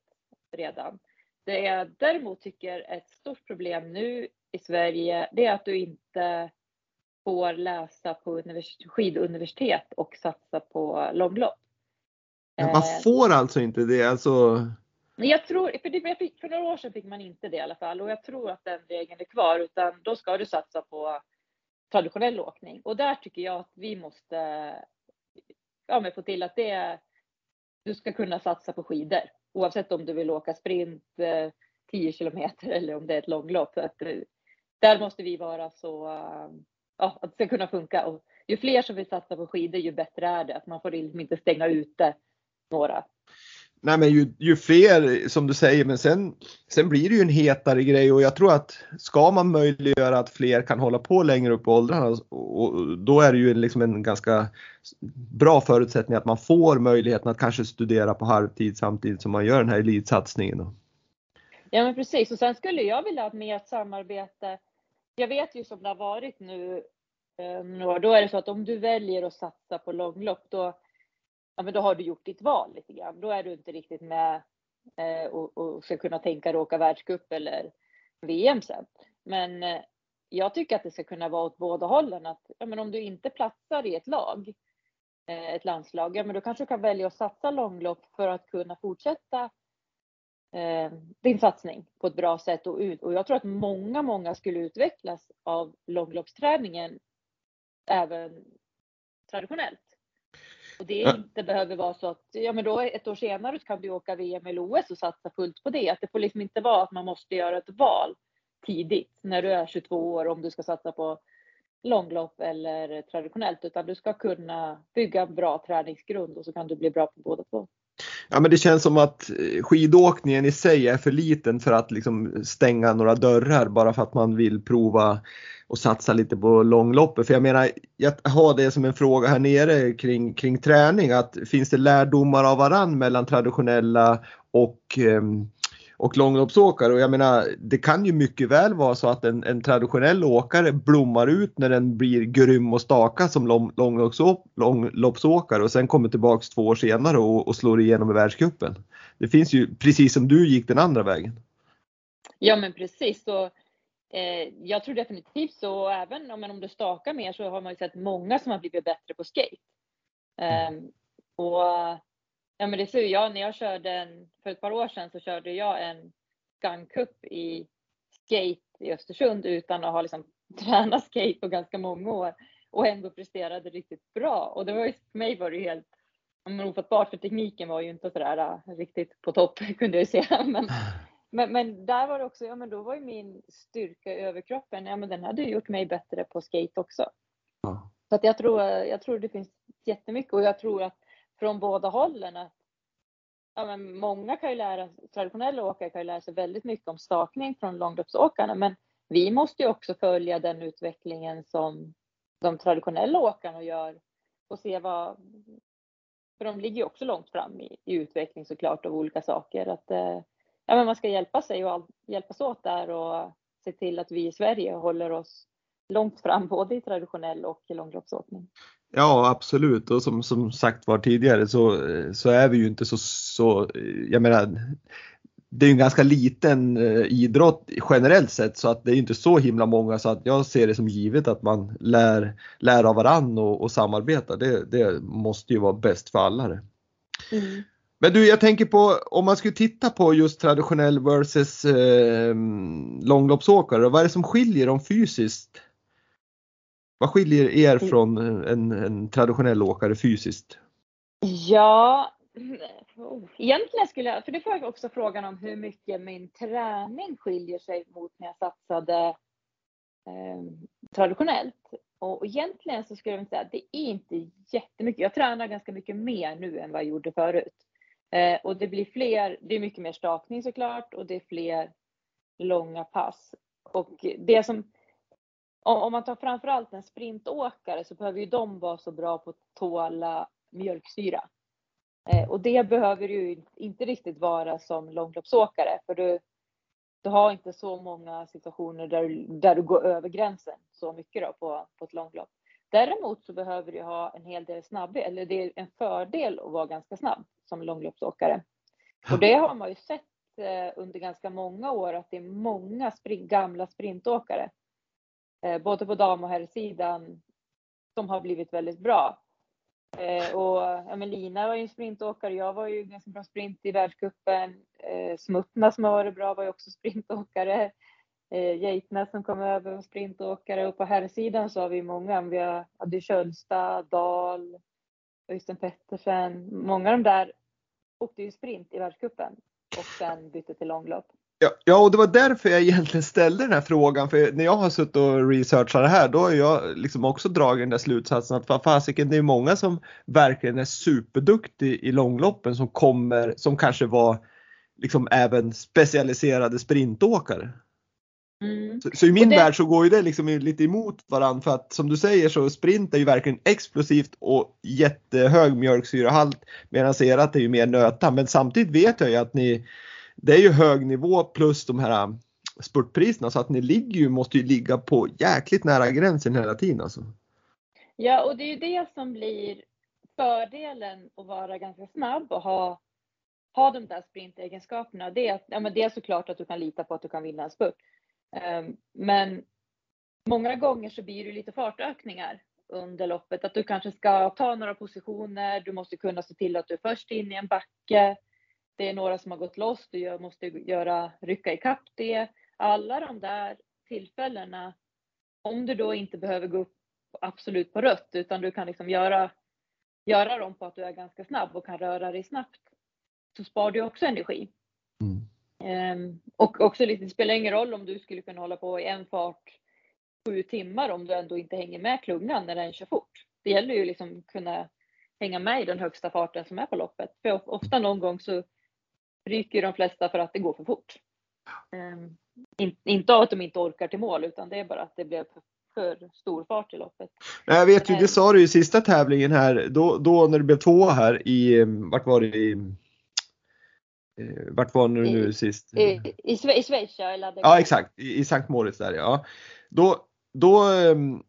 redan. Det jag däremot tycker är ett stort problem nu i Sverige, det är att du inte får läsa på skiduniversitet och satsa på långlopp. man eh, får alltså inte det? Alltså... Jag tror, för, för några år sedan fick man inte det i alla fall och jag tror att den regeln är kvar utan då ska du satsa på traditionell åkning och där tycker jag att vi måste ja, men få till att det du ska kunna satsa på skidor oavsett om du vill åka sprint eh, 10 kilometer eller om det är ett långlopp. Att, eh, där måste vi vara så eh, ja, att det ska kunna funka. Och ju fler som vill satsa på skidor, ju bättre är det. Att man får liksom inte stänga ute några. Nej men ju, ju fler som du säger men sen, sen blir det ju en hetare grej och jag tror att ska man möjliggöra att fler kan hålla på längre upp i åldrarna och då är det ju liksom en ganska bra förutsättning att man får möjligheten att kanske studera på halvtid samtidigt som man gör den här elitsatsningen. Ja men precis. Och sen skulle jag vilja ha mer samarbete. Jag vet ju som det har varit nu, eh, då är det så att om du väljer att satsa på långlopp, då, ja, men då har du gjort ditt val lite grann. Då är du inte riktigt med eh, och, och ska kunna tänka dig åka världscup eller VM sen. Men eh, jag tycker att det ska kunna vara åt båda hållen. Att, ja, men om du inte platsar i ett lag, eh, ett landslag, ja, men då kanske du kan välja att satsa långlopp för att kunna fortsätta eh, din satsning på ett bra sätt och, ut, och jag tror att många, många skulle utvecklas av långloppsträningen även traditionellt. Och det inte behöver vara så att ja, men då ett år senare kan du åka VM eller OS och satsa fullt på det. Att det får liksom inte vara att man måste göra ett val tidigt när du är 22 år om du ska satsa på långlopp eller traditionellt utan du ska kunna bygga en bra träningsgrund och så kan du bli bra på båda två. Ja men det känns som att eh, skidåkningen i sig är för liten för att liksom stänga några dörrar bara för att man vill prova och satsa lite på långloppet. För jag menar, jag har det som en fråga här nere kring, kring träning att finns det lärdomar av varann mellan traditionella och um, och långloppsåkare. Och jag menar, det kan ju mycket väl vara så att en, en traditionell åkare blommar ut när den blir grym och staka som lång, långloppsåkare och sen kommer tillbaks två år senare och, och slår igenom i världscupen. Det finns ju precis som du gick den andra vägen. Ja men precis. Så, eh, jag tror definitivt så. Även om, om du stakar mer så har man ju sett många som har blivit bättre på skate. Eh, och Ja men det ser jag när jag körde en, för ett par år sedan så körde jag en Gun Cup i skate i Östersund utan att ha liksom tränat skate på ganska många år och ändå presterade riktigt bra. Och det var ju, för mig var det helt ofattbart för tekniken var ju inte sådär äh, riktigt på topp kunde jag ju se. Men, men, men, där var det också, ja men då var ju min styrka i överkroppen, ja men den hade ju gjort mig bättre på skate också. Ja. Så att jag tror, jag tror det finns jättemycket och jag tror att från båda hållen. Att, ja, men många kan ju lära, traditionella åkare kan ju lära sig väldigt mycket om stakning från långloppsåkarna, men vi måste ju också följa den utvecklingen som de traditionella åkarna gör och se vad, För de ligger ju också långt fram i, i utveckling såklart av olika saker. Att, eh, ja, men man ska hjälpa sig och all, hjälpas åt där och se till att vi i Sverige håller oss långt fram både i traditionell och i långloppsåkning. Ja absolut och som, som sagt var tidigare så, så är vi ju inte så, så jag menar det är en ganska liten eh, idrott generellt sett så att det är inte så himla många så att jag ser det som givet att man lär, lär av varann och, och samarbetar. Det, det måste ju vara bäst för alla det. Mm. Men du, jag tänker på om man skulle titta på just traditionell versus eh, långloppsåkare, vad är det som skiljer dem fysiskt? Vad skiljer er mm. från en, en traditionell åkare fysiskt? Ja, egentligen skulle jag, för det får jag också frågan om hur mycket min träning skiljer sig mot när jag satsade eh, traditionellt. Och egentligen så skulle jag säga att det är inte jättemycket. Jag tränar ganska mycket mer nu än vad jag gjorde förut. Eh, och det blir fler, det är mycket mer stakning såklart och det är fler långa pass. Och det som, om man tar framförallt en sprintåkare så behöver ju de vara så bra på att tåla mjölksyra. Eh, och det behöver ju inte riktigt vara som långloppsåkare för du, du har inte så många situationer där, där du går över gränsen så mycket då på, på ett långlopp. Däremot så behöver du ha en hel del snabbhet, eller det är en fördel att vara ganska snabb som långloppsåkare. Och det har man ju sett eh, under ganska många år att det är många spring, gamla sprintåkare, Eh, både på dam och herrsidan, som har blivit väldigt bra. Eh, och ja, men Lina var ju en sprintåkare, jag var ju ganska bra sprint i världscupen. Eh, Smutna som har varit bra var ju också sprintåkare. Eh, Geitna som kom över var sprintåkare och på herrsidan så har vi många. Vi hade Kölsta, Dahl, Öystein Pettersen. Många av de där åkte ju sprint i världscupen och sen bytte till långlopp. Ja, ja, och det var därför jag egentligen ställde den här frågan. För när jag har suttit och researchat det här då har jag liksom också dragit den där slutsatsen att fasiken det är många som verkligen är superduktig i långloppen som kommer, som kanske var liksom även specialiserade sprintåkare. Mm. Så, så, i min det... värld så går ju det liksom lite emot varandra för att som du säger så sprint är ju verkligen explosivt och jättehög mjölksyrahalt medan erat är ju mer nöta. Men samtidigt vet jag ju att ni det är ju hög nivå plus de här äh, spurtpriserna så att ni ligger ju, måste ju ligga på jäkligt nära gränsen hela tiden alltså. Ja, och det är ju det som blir fördelen att vara ganska snabb och ha, ha de där sprintegenskaperna. Det är, ja, men det är såklart att du kan lita på att du kan vinna en spurt. Um, men många gånger så blir det lite fartökningar under loppet, att du kanske ska ta några positioner, du måste kunna se till att du är först in i en backe, det är några som har gått loss, du måste göra, rycka ikapp det. Alla de där tillfällena, om du då inte behöver gå upp absolut på rött, utan du kan liksom göra, göra dem på att du är ganska snabb och kan röra dig snabbt, så spar du också energi. Mm. Um, och också lite, det spelar ingen roll om du skulle kunna hålla på i en fart sju timmar om du ändå inte hänger med klungan när den kör fort. Det gäller ju liksom kunna hänga med i den högsta farten som är på loppet. För ofta någon gång så ryker de flesta för att det går för fort. Um, in, inte av att de inte orkar till mål utan det är bara att det blev för, stor fart i loppet. Jag vet ju, det sa du i sista tävlingen här, då, då när du blev tvåa här i, vart var det i eh, vart var du nu sist? I, i, i Schweiz ja. Ja exakt, i, i Sankt Moritz där ja. Då, då ehm,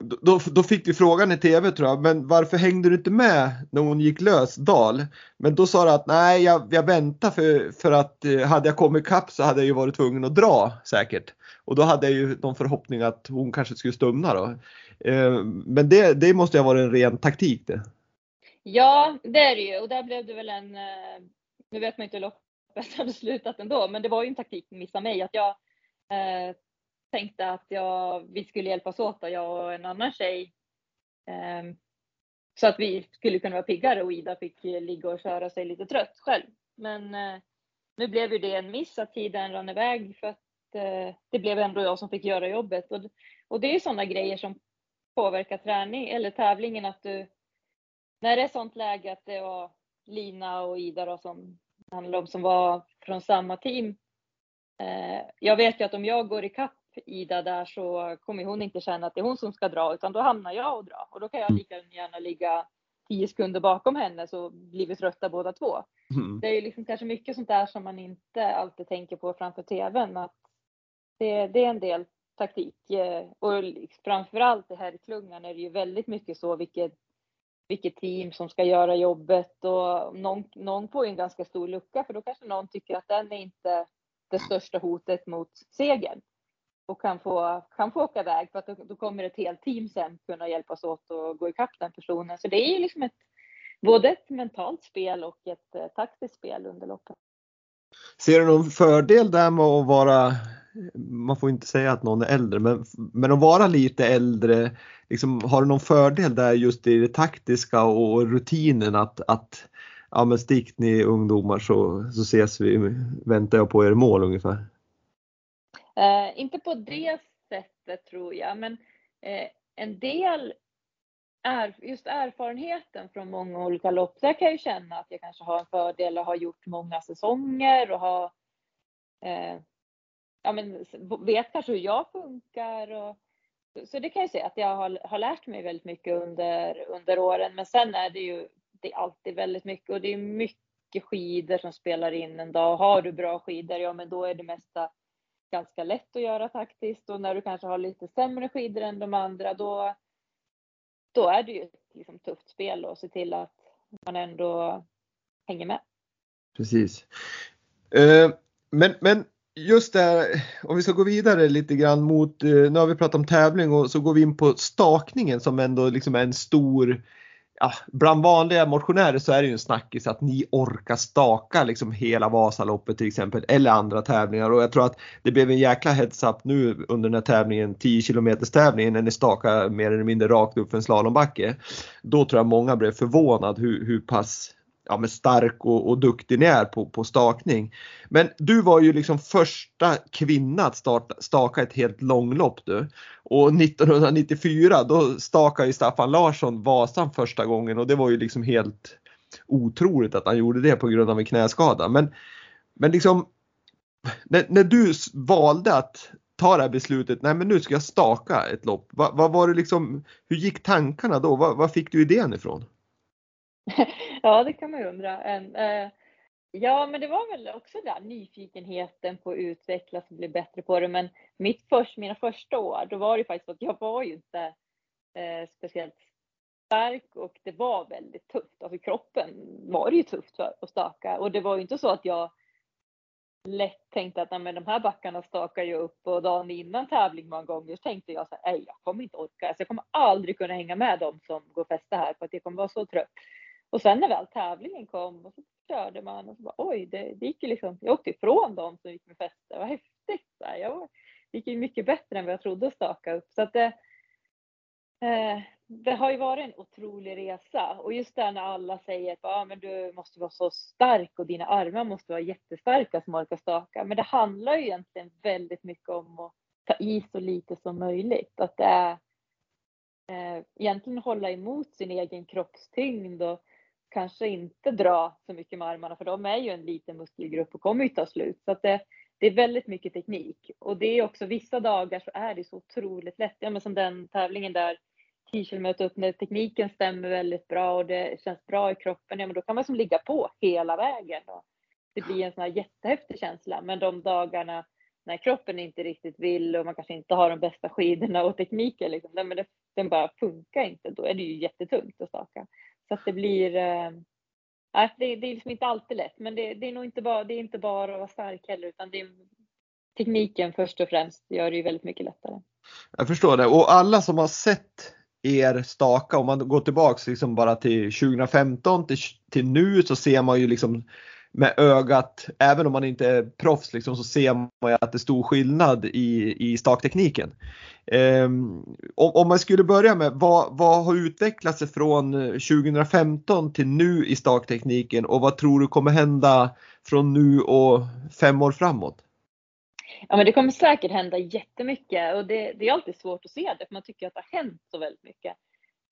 då, då fick vi frågan i TV tror jag, men varför hängde du inte med när hon gick lös, Dal? Men då sa du att nej, jag, jag väntar för, för att eh, hade jag kommit kapp så hade jag ju varit tvungen att dra säkert. Och då hade jag ju någon förhoppning att hon kanske skulle stumna då. Eh, men det, det måste ju ha varit en ren taktik det. Ja, det är det ju och där blev det väl en, eh, nu vet man inte hur loppet hade slutat ändå, men det var ju en taktik missa mig att jag eh, tänkte att jag, vi skulle hjälpas åt, jag och en annan tjej. Um, så att vi skulle kunna vara piggare och Ida fick ligga och köra sig lite trött själv. Men uh, nu blev ju det en miss att tiden rann iväg för att uh, det blev ändå jag som fick göra jobbet. Och, och det är sådana grejer som påverkar träning eller tävlingen att du, när det är sånt läge att det var Lina och Ida då, som handlade om som var från samma team. Uh, jag vet ju att om jag går ikapp Ida där så kommer hon inte känna att det är hon som ska dra utan då hamnar jag och dra och då kan jag mm. lika gärna ligga tio sekunder bakom henne så blir vi trötta båda två. Mm. Det är ju liksom kanske mycket sånt där som man inte alltid tänker på framför tvn. Att det, det är en del taktik eh, och framförallt i herrklungan är det ju väldigt mycket så vilket, vilket team som ska göra jobbet och någon, någon får ju en ganska stor lucka för då kanske någon tycker att den är inte det största hotet mot segern och kan få, kan få åka iväg för att då, då kommer ett helt team sen kunna hjälpas åt och gå ikapp den personen. Så det är ju liksom ett, både ett mentalt spel och ett eh, taktiskt spel under loppet. Ser du någon fördel där med att vara, man får inte säga att någon är äldre, men, men att vara lite äldre, liksom, har du någon fördel där just i det taktiska och rutinen att, att ja men stick ni ungdomar så, så ses vi, väntar jag på er mål ungefär? Eh, inte på det sättet tror jag, men eh, en del är just erfarenheten från många olika lopp. Där kan jag ju känna att jag kanske har en fördel och har gjort många säsonger och har eh, ja, men vet kanske hur jag funkar. Och, så det kan jag säga att jag har, har lärt mig väldigt mycket under, under åren. Men sen är det ju det är alltid väldigt mycket och det är mycket skidor som spelar in en dag. Har du bra skidor, ja men då är det mesta ganska lätt att göra taktiskt och när du kanske har lite sämre skidor än de andra då, då är det ju ett liksom, tufft spel och se till att man ändå hänger med. Precis. Eh, men, men just det här, om vi ska gå vidare lite grann mot, eh, nu har vi pratat om tävling och så går vi in på stakningen som ändå liksom är en stor ja, bland vanliga motionärer så är det ju en snackis att ni orkar staka liksom hela Vasaloppet till exempel eller andra tävlingar och jag tror att det blev en jäkla heads up nu under den här tävlingen 10 km tävlingen när ni stakar mer eller mindre rakt upp för en slalombacke. Då tror jag många blev förvånade hur, hur pass ja, men stark och, och duktig ni är på, på stakning. Men du var ju liksom första kvinna att starta, staka ett helt långlopp du. Och 1994 då stakade ju Staffan Larsson Vasan första gången och det var ju liksom helt otroligt att han gjorde det på grund av en knäskada. Men, men liksom när, när du valde att ta det här beslutet, nej men nu ska jag staka ett lopp. Vad, vad var det liksom, hur gick tankarna då? Vad, vad fick du idén ifrån? ja, det kan man ju undra. En, eh, ja, men det var väl också där nyfikenheten på att utvecklas och bli bättre på det. Men mitt först, mina första år, då var det faktiskt så att jag var ju inte eh, speciellt stark och det var väldigt tufft. Alltså kroppen var det ju tufft för att staka och det var ju inte så att jag lätt tänkte att nej, men de här backarna stakar ju upp och dagen innan tävling många gånger så tänkte jag så här, jag kommer inte orka, alltså, jag kommer aldrig kunna hänga med dem som går fäste här för att jag kommer vara så trött. Och sen när väl tävlingen kom och så körde man och så bara oj, det, det gick ju liksom, jag åkte ifrån dem som gick med fäste, vad häftigt. Så här. Jag, det gick ju mycket bättre än vad jag trodde att staka upp. Så att det, eh, det har ju varit en otrolig resa och just det när alla säger att ah, men du måste vara så stark och dina armar måste vara jättestarka som orkar staka. Men det handlar ju egentligen väldigt mycket om att ta i så lite som möjligt. Att det är eh, egentligen hålla emot sin egen kroppstyngd och kanske inte dra så mycket med armarna för de är ju en liten muskelgrupp och kommer ju ta slut. Så att det, det är väldigt mycket teknik och det är också vissa dagar så är det så otroligt lätt. Ja, men som den tävlingen där 10 km upp när tekniken stämmer väldigt bra och det känns bra i kroppen. Ja, men då kan man som ligga på hela vägen och det blir en sån här jättehäftig känsla. Men de dagarna när kroppen inte riktigt vill och man kanske inte har de bästa skidorna och tekniken, liksom, nej, men det, den bara funkar inte. Då är det ju jättetungt att staka. Så att det blir, äh, det, det är liksom inte alltid lätt, men det, det, är nog inte bara, det är inte bara att vara stark heller, utan det är tekniken först och främst gör det ju väldigt mycket lättare. Jag förstår det och alla som har sett er staka, om man går tillbaks liksom bara till 2015 till, till nu så ser man ju liksom med ögat, även om man inte är proffs, liksom, så ser man ju att det är stor skillnad i, i staktekniken. Um, om, om, man skulle börja med vad, vad har utvecklats från eh, 2015 till nu i staktekniken och vad tror du kommer hända från nu och fem år framåt? Ja, men det kommer säkert hända jättemycket och det, det är alltid svårt att se det för man tycker att det har hänt så väldigt mycket.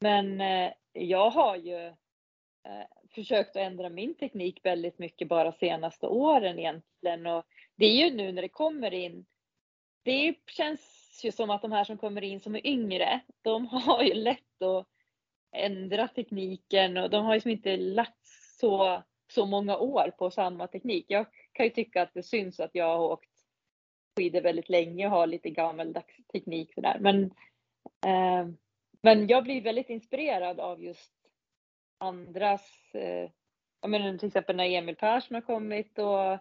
Men eh, jag har ju eh, försökt att ändra min teknik väldigt mycket bara senaste åren egentligen och det är ju nu när det kommer in. Det känns ju som att de här som kommer in som är yngre, de har ju lätt att ändra tekniken och de har ju som inte lagt så, så många år på samma teknik. Jag kan ju tycka att det syns att jag har åkt skidor väldigt länge och har lite gammaldags teknik sådär. Men, eh, men jag blir väldigt inspirerad av just andras, eh, jag menar till exempel när Emil Persson har kommit och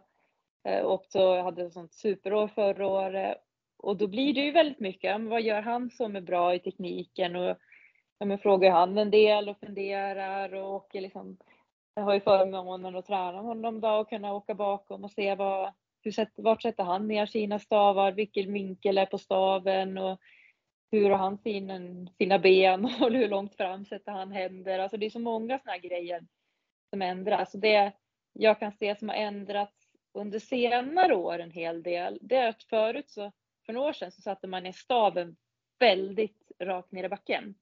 eh, också hade ett sånt superår förra året. Och då blir det ju väldigt mycket, vad gör han som är bra i tekniken? Och ja, frågar han en del och funderar och åker liksom, jag har ju förmånen att träna honom då och kunna åka bakom och se vad, hur vart sätter han ner sina stavar, vilken vinkel är på staven och hur har han sin, sina ben och hur långt fram sätter han händer. Alltså det är så många sådana grejer som ändras. Det jag kan se som har ändrats under senare år en hel del, det är att förut så, för några år sedan så satte man ner staven väldigt rakt ner i backen.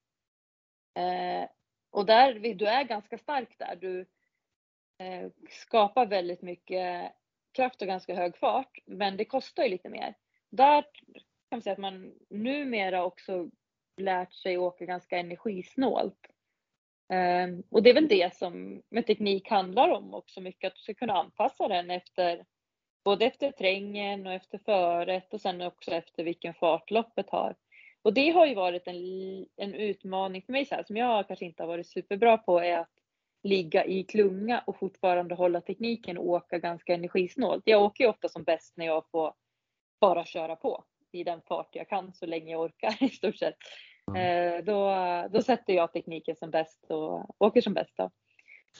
Eh, och där, du är ganska stark där. Du eh, skapar väldigt mycket kraft och ganska hög fart, men det kostar ju lite mer. Där kan man säga att man numera också lärt sig åka ganska energisnålt. Ehm, och det är väl det som med teknik handlar om också mycket, att du ska kunna anpassa den efter både efter trängen och efter föret och sen också efter vilken fart loppet har. Och det har ju varit en, en utmaning för mig så här, som jag kanske inte har varit superbra på är att ligga i klunga och fortfarande hålla tekniken och åka ganska energisnålt. Jag åker ju ofta som bäst när jag får bara köra på i den fart jag kan så länge jag orkar i stort sett. Mm. Då, då sätter jag tekniken som bäst och åker som bäst. Då.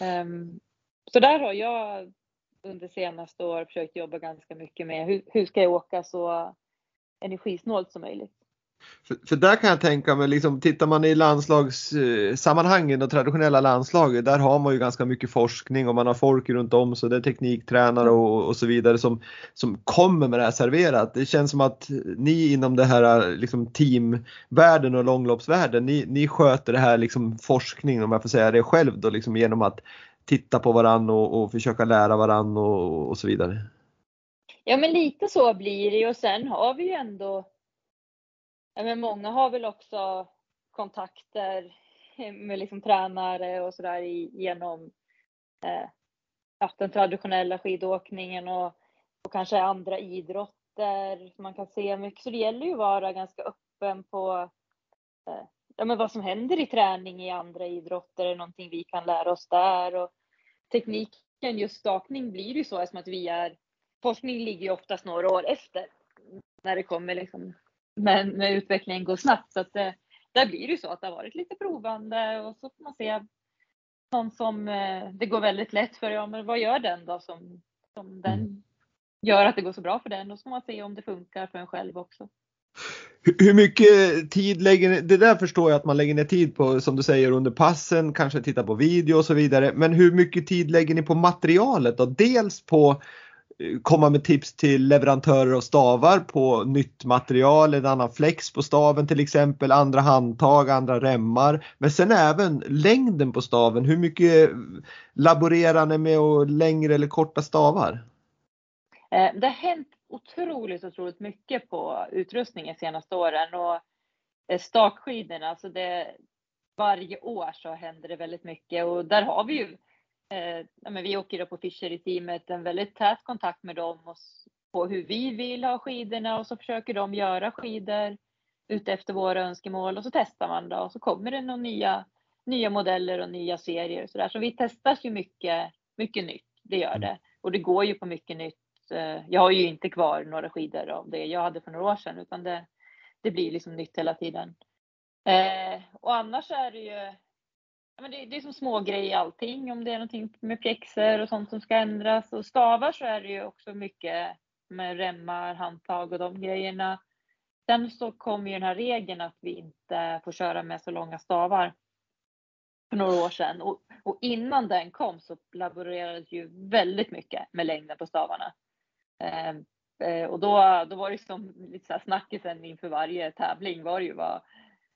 Ehm, så där har jag under senaste år försökt jobba ganska mycket med hur, hur ska jag åka så energisnålt som möjligt. För, för, där kan jag tänka mig, liksom, tittar man i landslagssammanhangen eh, och traditionella landslaget, där har man ju ganska mycket forskning och man har folk runt om så det är tekniktränare och, och så vidare som, som kommer med det här serverat. Det känns som att ni inom det här liksom, teamvärlden och långloppsvärlden, ni, ni sköter det här liksom, forskningen om jag får säga det själv då, liksom, genom att titta på varann och, och försöka lära varann och, och så vidare. Ja men lite så blir det och sen har vi ju ändå men många har väl också kontakter med liksom tränare och sådär genom eh, ja, den traditionella skidåkningen och, och kanske andra idrotter man kan se mycket. Så det gäller ju att vara ganska öppen på eh, ja, men vad som händer i träning i andra idrotter, är någonting vi kan lära oss där. Och tekniken, just stakning, blir ju så eftersom att vi är, forskning ligger ju oftast några år efter när det kommer liksom men utvecklingen går snabbt. Så att det, där blir det så att det har varit lite provande och så får man se någon som eh, det går väldigt lätt för. Ja, men vad gör den då som, som den mm. gör att det går så bra för den? Och så får man se om det funkar för en själv också. Hur mycket tid lägger ni, det där förstår jag att man lägger ner tid på som du säger under passen, kanske titta på video och så vidare. Men hur mycket tid lägger ni på materialet då? Dels på Eh, komma med tips till leverantörer av stavar på nytt material, en annan flex på staven till exempel, andra handtag, andra remmar. Men sen även längden på staven. Hur mycket laborerar ni med och längre eller korta stavar? Eh, det har hänt otroligt, otroligt mycket på utrustningen senaste åren och eh, stakskidorna, alltså det, varje år så händer det väldigt mycket och där har vi ju eh, ja, men vi åker då på Fischer i teamet en väldigt tät kontakt med dem och på hur vi vill ha skidorna och så försöker de göra skidor utefter våra önskemål och så testar man då och så kommer det några nya, nya modeller och nya serier och så där. Så vi testar ju mycket, mycket nytt, det gör det. Och det går ju på mycket nytt. Eh, jag har ju inte kvar några skidor av det jag hade för några år sedan utan det, det blir liksom nytt hela tiden. Eh, och annars är det ju men det, det är som små grejer allting. Om det är någonting med pjäxor och sånt som ska ändras. Och stavar så är det ju också mycket med remmar, handtag och de grejerna. Sen så kom ju den här regeln att vi inte får köra med så långa stavar för några år sedan. Och, och innan den kom så laborerades ju väldigt mycket med längden på stavarna. Eh, eh, och då, då var det som lite så här snackisen inför varje tävling var ju vad,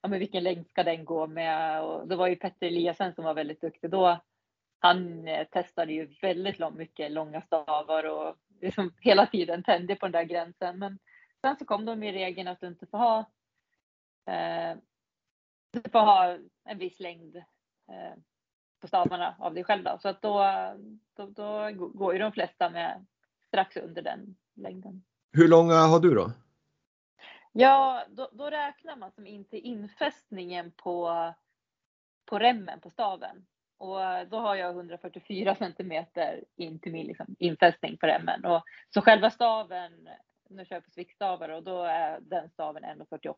ja, men vilken längd ska den gå med? Och det var ju Petter Eliasen som var väldigt duktig då. Han eh, testade ju väldigt lång, mycket långa stavar och liksom hela tiden tände på den där gränsen. Men sen så kom de i regeln att du inte får ha, eh, du får ha en viss längd eh, på stavarna av dig själv. Då. Så att då, då, då går ju de flesta med strax under den längden. Hur långa har du då? Ja, då, då räknar man som inte infästningen på, på remmen på staven. Och då har jag 144 centimeter in till min liksom, infästning på remmen. Och, så själva staven, nu kör jag på sviktstavar och då är den staven 1,48.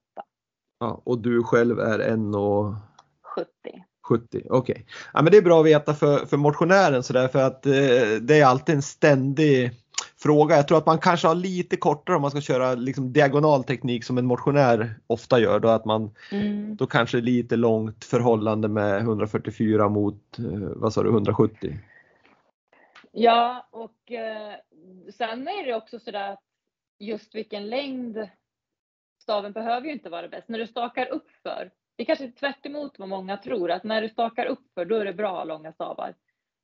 Ja, och du själv är 1,70? 70. 70, okej. Okay. Ja, men det är bra att veta för, för motionären sådär för att eh, det är alltid en ständig fråga. Jag tror att man kanske har lite kortare om man ska köra liksom diagonalteknik som en motionär ofta gör. Då, att man, mm. då kanske lite långt förhållande med 144 mot eh, vad sa du, 170. Ja, och eh, sen är det också sådär att just vilken längd staven behöver ju inte vara bäst. När du stakar upp för, det är kanske tvärt vad många tror, att när du stakar upp för då är det bra långa stavar.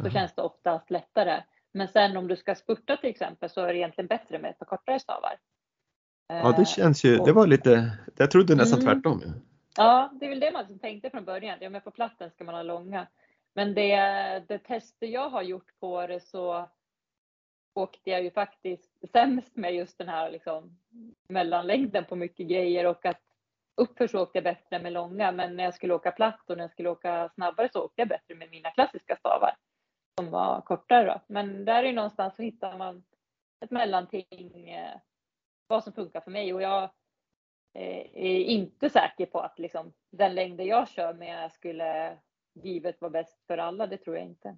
Då känns det oftast lättare. Men sen om du ska spurta till exempel så är det egentligen bättre med ett par kortare stavar. Ja det känns ju, det var lite, jag trodde nästan mm. tvärtom. Ja. ja, det är väl det man tänkte från början. Ja men på platten ska man ha långa. Men det, det tester jag har gjort på det så åkte jag ju faktiskt sämst med just den här liksom mellanlängden på mycket grejer och att uppför så åkte jag bättre med långa men när jag skulle åka platt och när jag skulle åka snabbare så åkte jag bättre med mina klassiska stavar som var kortare. Då. Men där är någonstans så hittar man ett mellanting, eh, vad som funkar för mig. Och jag eh, är inte säker på att liksom, den längden jag kör med skulle givet vara bäst för alla. Det tror jag inte.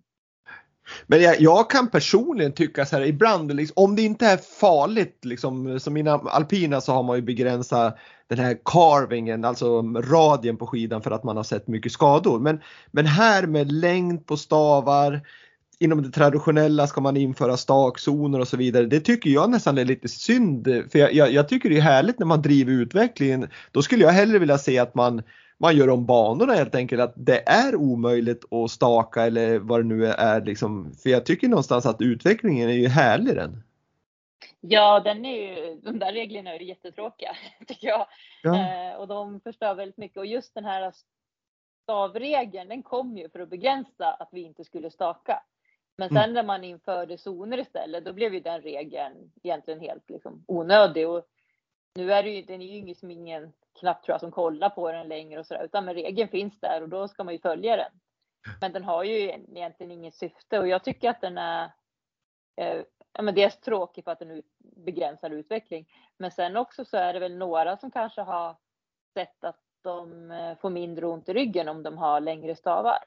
Men jag, jag, kan personligen tycka så här ibland, liksom, om det inte är farligt, liksom, som mina alpina så har man ju begränsat den här carvingen, alltså radien på skidan för att man har sett mycket skador. Men, men här med längd på stavar, inom det traditionella ska man införa stakzoner och så vidare. Det tycker jag nästan är lite synd. För jag, jag, jag, tycker det är härligt när man driver utvecklingen. Då skulle jag hellre vilja se att man, man gör om banorna helt enkelt. Att det är omöjligt att staka eller vad det nu är. Liksom. För jag tycker någonstans att utvecklingen är ju härlig den. Ja, den är ju, de där reglerna är jättetråkiga tycker jag. Ja. Eh, och de förstör väldigt mycket. Och just den här stavregeln, den kom ju för att begränsa att vi inte skulle staka. Men mm. sen när man införde zoner istället, då blev ju den regeln egentligen helt liksom onödig. Och nu är det ju, den är ju ingen som ingen knappt tror jag som kollar på den längre och sådär, utan men regeln finns där och då ska man ju följa den. Men den har ju egentligen inget syfte och jag tycker att den är eh, ja, men dels tråkig för att den begränsar utveckling. Men sen också så är det väl några som kanske har sett att de eh, får mindre ont i ryggen om de har längre stavar.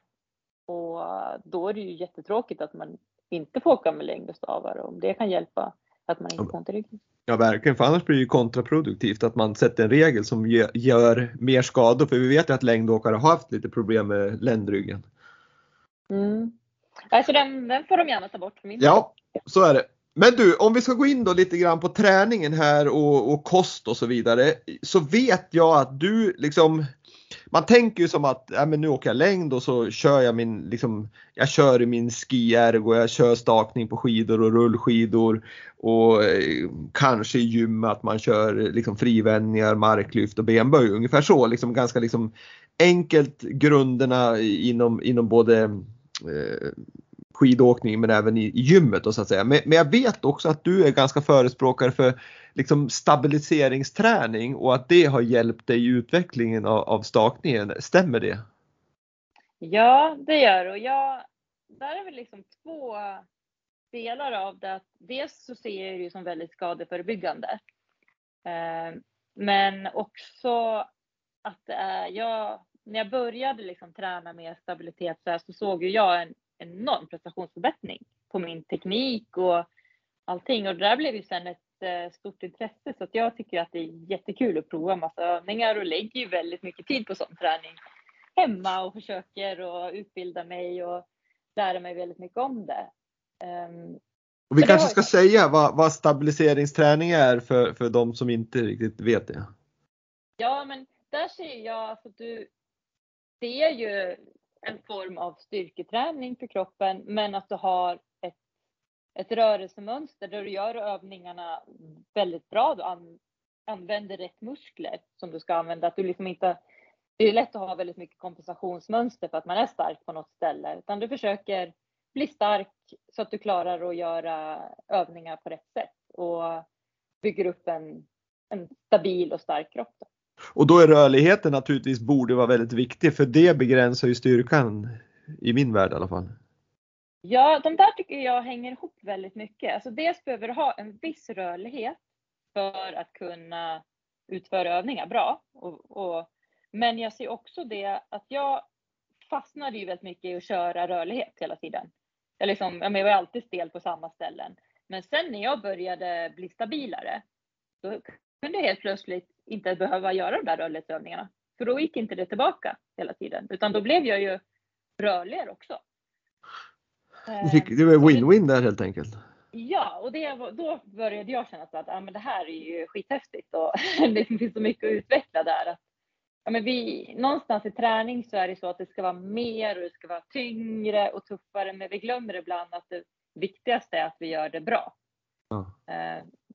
Och då är det ju jättetråkigt att man inte får åka med längre stavar och om det kan hjälpa att man inte får ont i ryggen. Ja verkligen, för annars blir det ju kontraproduktivt att man sätter en regel som gör mer skador. För vi vet ju att längdåkare har haft lite problem med ländryggen. Mm. Alltså den, den får de gärna ta bort för min Ja, så är det. Men du, om vi ska gå in då lite grann på träningen här och, och kost och så vidare. Så vet jag att du liksom man tänker ju som att ja, men nu åker jag längd och så kör jag min, liksom, jag kör i min skiergo, jag kör stakning på skidor och rullskidor och eh, kanske i gym att man kör liksom, frivändningar, marklyft och benböj, ungefär så. Liksom, ganska liksom, enkelt grunderna inom, inom både eh, skidåkning men även i, i gymmet. Och så att säga. Men, men, jag vet också att du är ganska förespråkare för liksom, stabiliseringsträning och att det har hjälpt dig i utvecklingen av, av stakningen. Stämmer det? Ja, det gör det. Och jag, där är väl liksom två delar av det. Dels så ser jag det som väldigt skadeförebyggande. Eh, men också att det är, jag, när jag började liksom träna med stabilitet så, här, så såg ju jag en enorm prestationsförbättring på min teknik och allting. Och det där blev ju sen ett eh, stort intresse så att jag tycker att det är jättekul att prova massa övningar och lägger ju väldigt mycket tid på sån träning hemma och försöker och utbilda mig och lära mig väldigt mycket om det. Um, och vi kanske ska jag... säga vad, vad, stabiliseringsträning är för, för de som inte riktigt vet det. Ja, men där ser jag, alltså du ser ju en form av styrketräning för kroppen, men att du har ett, ett rörelsemönster där du gör övningarna väldigt bra. Du an, använder rätt muskler som du ska använda. Att du liksom inte det är lätt att ha väldigt mycket kompensationsmönster för att man är stark på något ställe, utan du försöker bli stark så att du klarar att göra övningar på rätt sätt och bygger upp en, en stabil och stark kropp. Då. Och då är rörligheten naturligtvis borde vara väldigt viktig för det begränsar ju styrkan i min värld i alla fall. Ja, de där tycker jag hänger ihop väldigt mycket. Alltså dels behöver du ha en viss rörlighet för att kunna utföra övningar bra. Och, och, men jag ser också det att jag fastnade ju väldigt mycket i att köra rörlighet hela tiden. Jag, liksom, jag var alltid stel på samma ställen. Men sen när jag började bli stabilare, då kunde helt plötsligt inte behöva göra de där rörlighetsövningarna. För då gick inte det tillbaka hela tiden, utan då blev jag ju rörligare också. Fick, det var win-win där helt enkelt. Ja, och det, då började jag känna att ja, men det här är ju skithäftigt och det finns så mycket att utveckla där. Att, ja, men vi, någonstans i träning så är det så att det ska vara mer och det ska vara tyngre och tuffare, men vi glömmer ibland att det viktigaste är att vi gör det bra. Ja.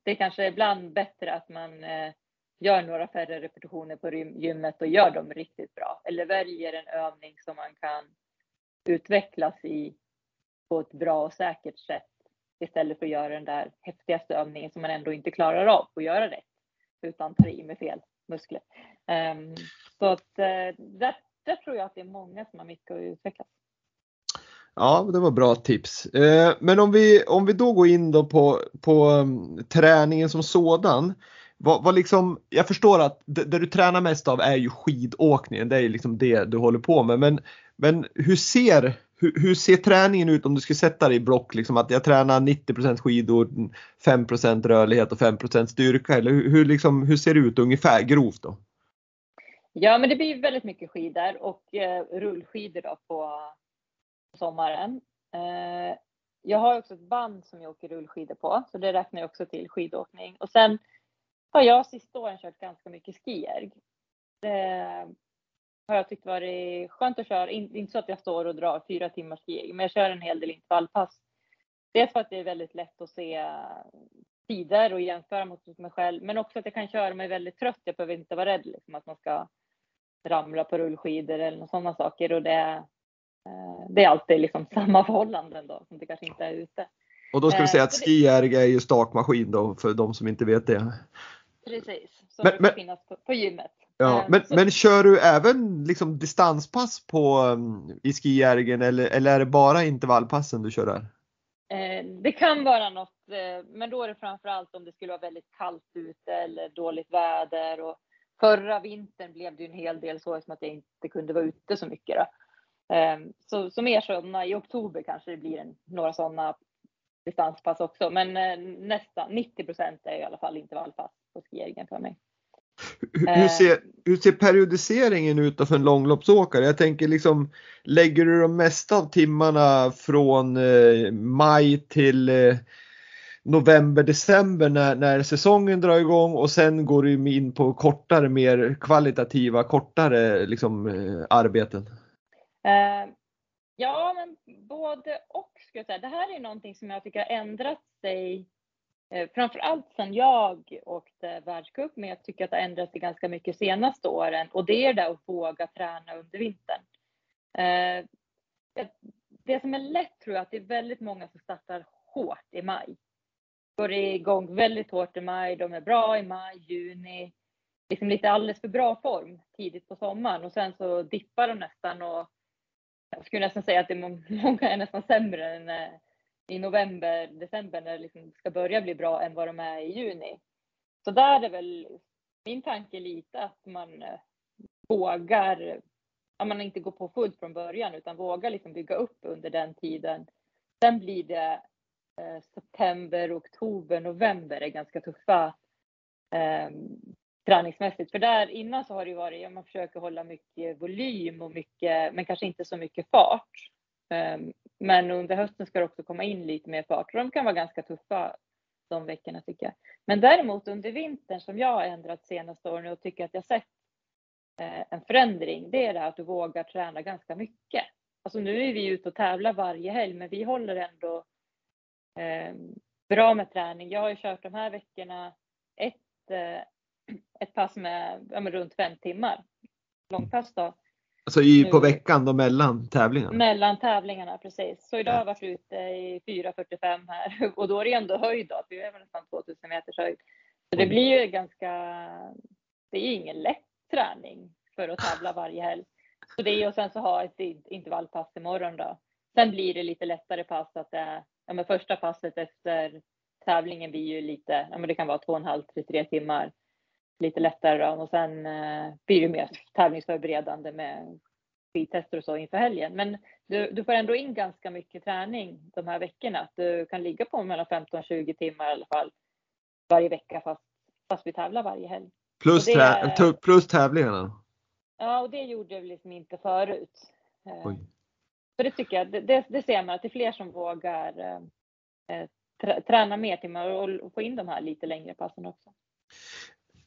Det är kanske ibland bättre att man eh, gör några färre repetitioner på gymmet och gör dem riktigt bra eller väljer en övning som man kan utvecklas i på ett bra och säkert sätt istället för att göra den där häftigaste övningen som man ändå inte klarar av att göra rätt utan tar i med fel muskler. Um, så att uh, där, där tror jag att det är många som har mycket att utvecklas. Ja, det var bra tips. Eh, men om vi, om vi då går in då på, på um, träningen som sådan. Vad, vad liksom, jag förstår att det, det, du tränar mest av är ju skidåkningen. Det är liksom det du håller på med. Men, men hur ser hur, hur, ser träningen ut om du skulle sätta dig i block? Liksom att jag tränar 90% skidor, 5% rörlighet och 5% styrka. Eller hur, hur, liksom, hur ser det ut ungefär grovt då? Ja, men det blir väldigt mycket skidor och eh, rullskidor då på sommaren. Eh, jag har också ett band som jag åker rullskidor på, så det räknar jag också till skidåkning. Och sen har jag sista åren kört ganska mycket skierg. Det har jag tyckt varit skönt att köra. Inte så att jag står och drar fyra timmars skierg, men jag kör en hel del intervallpass. Dels för att det är väldigt lätt att se tider och jämföra mot mig själv, men också att jag kan köra mig väldigt trött. Jag behöver inte vara rädd liksom, att man ska ramla på rullskidor eller sådana saker och det, det är alltid liksom samma förhållanden då som det kanske inte är ute. Och då ska vi säga att eh, skijärg är ju stakmaskin då för de som inte vet det. Precis, som men, men, finnas på, på gymmet. Ja, eh, men, men kör du även liksom distanspass på, um, i skijärgen eller, eller är det bara intervallpassen du kör där? Det kan vara något, men då är det framförallt om det skulle vara väldigt kallt ute eller dåligt väder. Och förra vintern blev det en hel del så som att jag inte kunde vara ute så mycket. Då. Ehm, så, så mer sådana i oktober kanske det blir en, några sådana distanspass också. Men eh, nästan 90 procent är i alla fall intervallpass på skieringen för mig. Hur, ser, hur ser periodiseringen ut för en långloppsåkare? Jag tänker liksom, lägger du de mesta av timmarna från eh, maj till eh, november, december när, när säsongen drar igång och sen går du in på kortare, mer kvalitativa, kortare liksom, eh, arbeten? Eh, ja, men både och skulle jag säga. Det här är någonting som jag tycker har ändrat sig eh, framför allt sedan jag åkte världscup, men jag tycker att det har ändrat sig ganska mycket senaste åren och det är det att våga träna under vintern. Eh, det som är lätt tror jag att det är väldigt många som startar hårt i maj. Går igång väldigt hårt i maj, de är bra i maj, juni, liksom lite alldeles för bra form tidigt på sommaren och sen så dippar de nästan och jag skulle nästan säga att det är många är nästan sämre än eh, i november, december när det liksom ska börja bli bra än vad de är i juni. Så där är väl min tanke lite att man eh, vågar, att man inte går på fullt från början utan vågar liksom bygga upp under den tiden. Sen blir det eh, september, oktober, november är ganska tuffa eh, träningsmässigt. För där innan så har det ju varit, ja, man försöker hålla mycket volym och mycket, men kanske inte så mycket fart. Ehm, men under hösten ska det också komma in lite mer fart och de kan vara ganska tuffa de veckorna tycker jag. Men däremot under vintern som jag har ändrat senaste åren och tycker att jag sett eh, en förändring, det är det här att du vågar träna ganska mycket. Alltså nu är vi ute och tävlar varje helg, men vi håller ändå eh, bra med träning. Jag har ju kört de här veckorna ett eh, ett pass med, ja, runt fem timmar. långpass då. Alltså i, på veckan då mellan tävlingarna? Mellan tävlingarna precis. Så idag har jag varit ute i 4.45 här och då är det ändå höjd då. Vi är väl nästan 2000 meters höjd. Så det blir ju ganska, det är ingen lätt träning för att tävla varje helg. Så det är och sen så ha ett intervallpass imorgon då. Sen blir det lite lättare pass att det, ja men första passet efter tävlingen blir ju lite, ja men det kan vara två och en halv till tre timmar. Lite lättare då. och sen eh, blir det mer tävlingsförberedande med skidtester och så inför helgen. Men du, du får ändå in ganska mycket träning de här veckorna. Du kan ligga på mellan 15-20 timmar i alla fall varje vecka fast, fast vi tävlar varje helg. Plus, det, plus tävlingarna? Ja, och det gjorde vi liksom inte förut. Eh, Oj. Så det tycker jag, det, det, ser man att det är fler som vågar eh, träna mer timmar och få in de här lite längre passen också.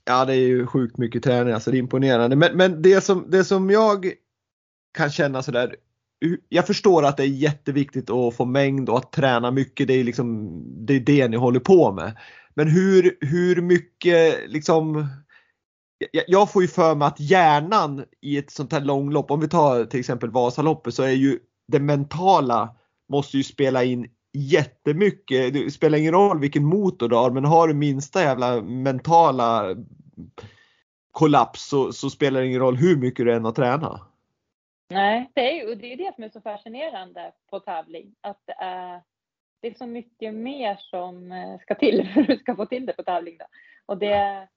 Ja, det är ju sjukt mycket träning, alltså det är imponerande. Men, men det, som, det som jag kan känna sådär, jag förstår att det är jätteviktigt att få mängd och att träna mycket, det är liksom det, är det ni håller på med. Men hur, hur mycket liksom jag får ju för mig att hjärnan i ett sånt här långlopp, om vi tar till exempel Vasaloppet, så är ju det mentala måste ju spela in jättemycket. Det spelar ingen roll vilken motor du har, men har du minsta jävla mentala kollaps så, så spelar det ingen roll hur mycket du än har tränat. Nej, det är ju det, är det som är så fascinerande på tävling. Att det är, det är så mycket mer som eh, ska till för att du ska få till det på tävling. Då. Och det,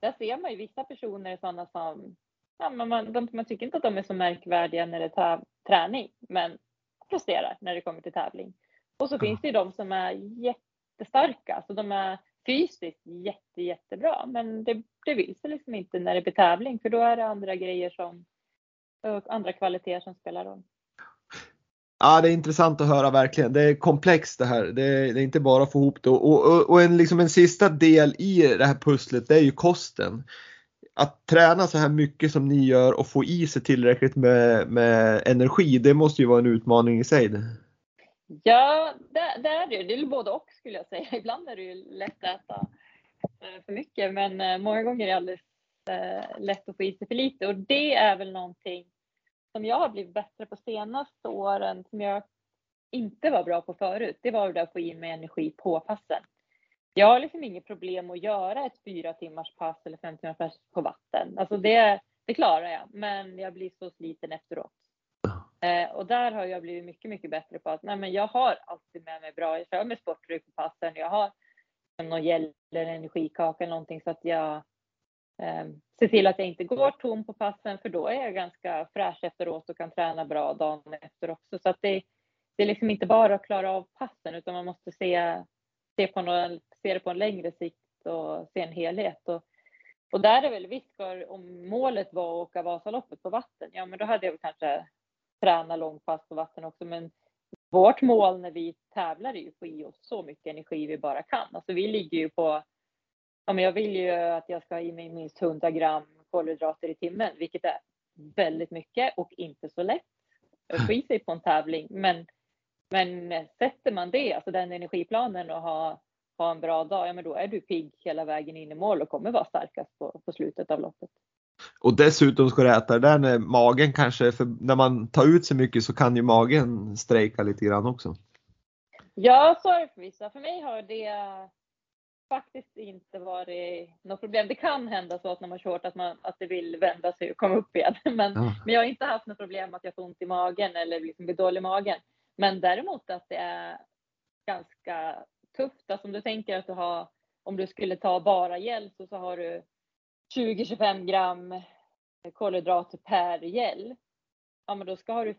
där ser man ju vissa personer sådana som, ja, man, de, man tycker inte att de är så märkvärdiga när det är träning, men presterar när det kommer till tävling. Och så finns det ju de som är jättestarka, så de är fysiskt jätte, jättebra, men det, det vill sig liksom inte när det blir tävling, för då är det andra grejer som, andra kvaliteter som spelar roll. Ja, det är intressant att höra verkligen. Det är komplext det här. Det är, det är inte bara att få ihop det. Och, och, och, en, liksom en sista del i det här pusslet, det är ju kosten. Att träna så här mycket som ni gör och få i sig tillräckligt med, med energi, det måste ju vara en utmaning i sig. Ja, det, det är det Det är både och skulle jag säga. Ibland är det ju lätt att äta eh, för mycket, men eh, många gånger är det alldeles eh, lätt att få i sig för lite. Och det är väl någonting som jag har blivit bättre på senaste åren, som jag inte var bra på förut, det var det att få i mig energi på passen. Jag har liksom inget problem att göra ett fyra timmars pass eller fem timmars pass på vatten. Alltså det, det klarar jag, men jag blir så sliten efteråt. Eh, och där har jag blivit mycket, mycket bättre på att nej, men jag har alltid med mig bra, jag kör med sportdryck på passen, jag har liksom, någon gel eller energikaka eller någonting så att jag eh, ser till att jag inte går tom på passen för då är jag ganska fräsch efteråt och kan träna bra dagen efter också. Så att det, det är liksom inte bara att klara av passen utan man måste se, se, på någon, se det på en längre sikt och se en helhet. Och, och där är väl visst, om målet var att åka Vasaloppet på vatten, ja men då hade jag väl kanske träna långpass på vatten också. Men vårt mål när vi tävlar är ju att få i oss så mycket energi vi bara kan. Alltså vi ligger ju på ja, men jag vill ju att jag ska ha i mig minst 100 gram kolhydrater i timmen, vilket är väldigt mycket och inte så lätt att få i sig på en tävling. Men, men sätter man det, alltså den energiplanen och ha, ha en bra dag, ja men då är du pigg hela vägen in i mål och kommer vara starkast på, på slutet av loppet. Och dessutom ska du äta det där när magen kanske, för när man tar ut så mycket så kan ju magen strejka lite grann också. Ja, så är det för vissa. För mig har det faktiskt inte varit något problem. Det kan hända så att när man kört att, man, att det vill vända sig och komma upp igen. Men, ja. men jag har inte haft något problem att jag får ont i magen eller liksom blir dålig i magen. Men däremot att det är ganska tufft. Alltså om du tänker att du har, om du skulle ta bara gel så, så har du 20-25 gram kolhydrater per gel. Ja, men då ska ha du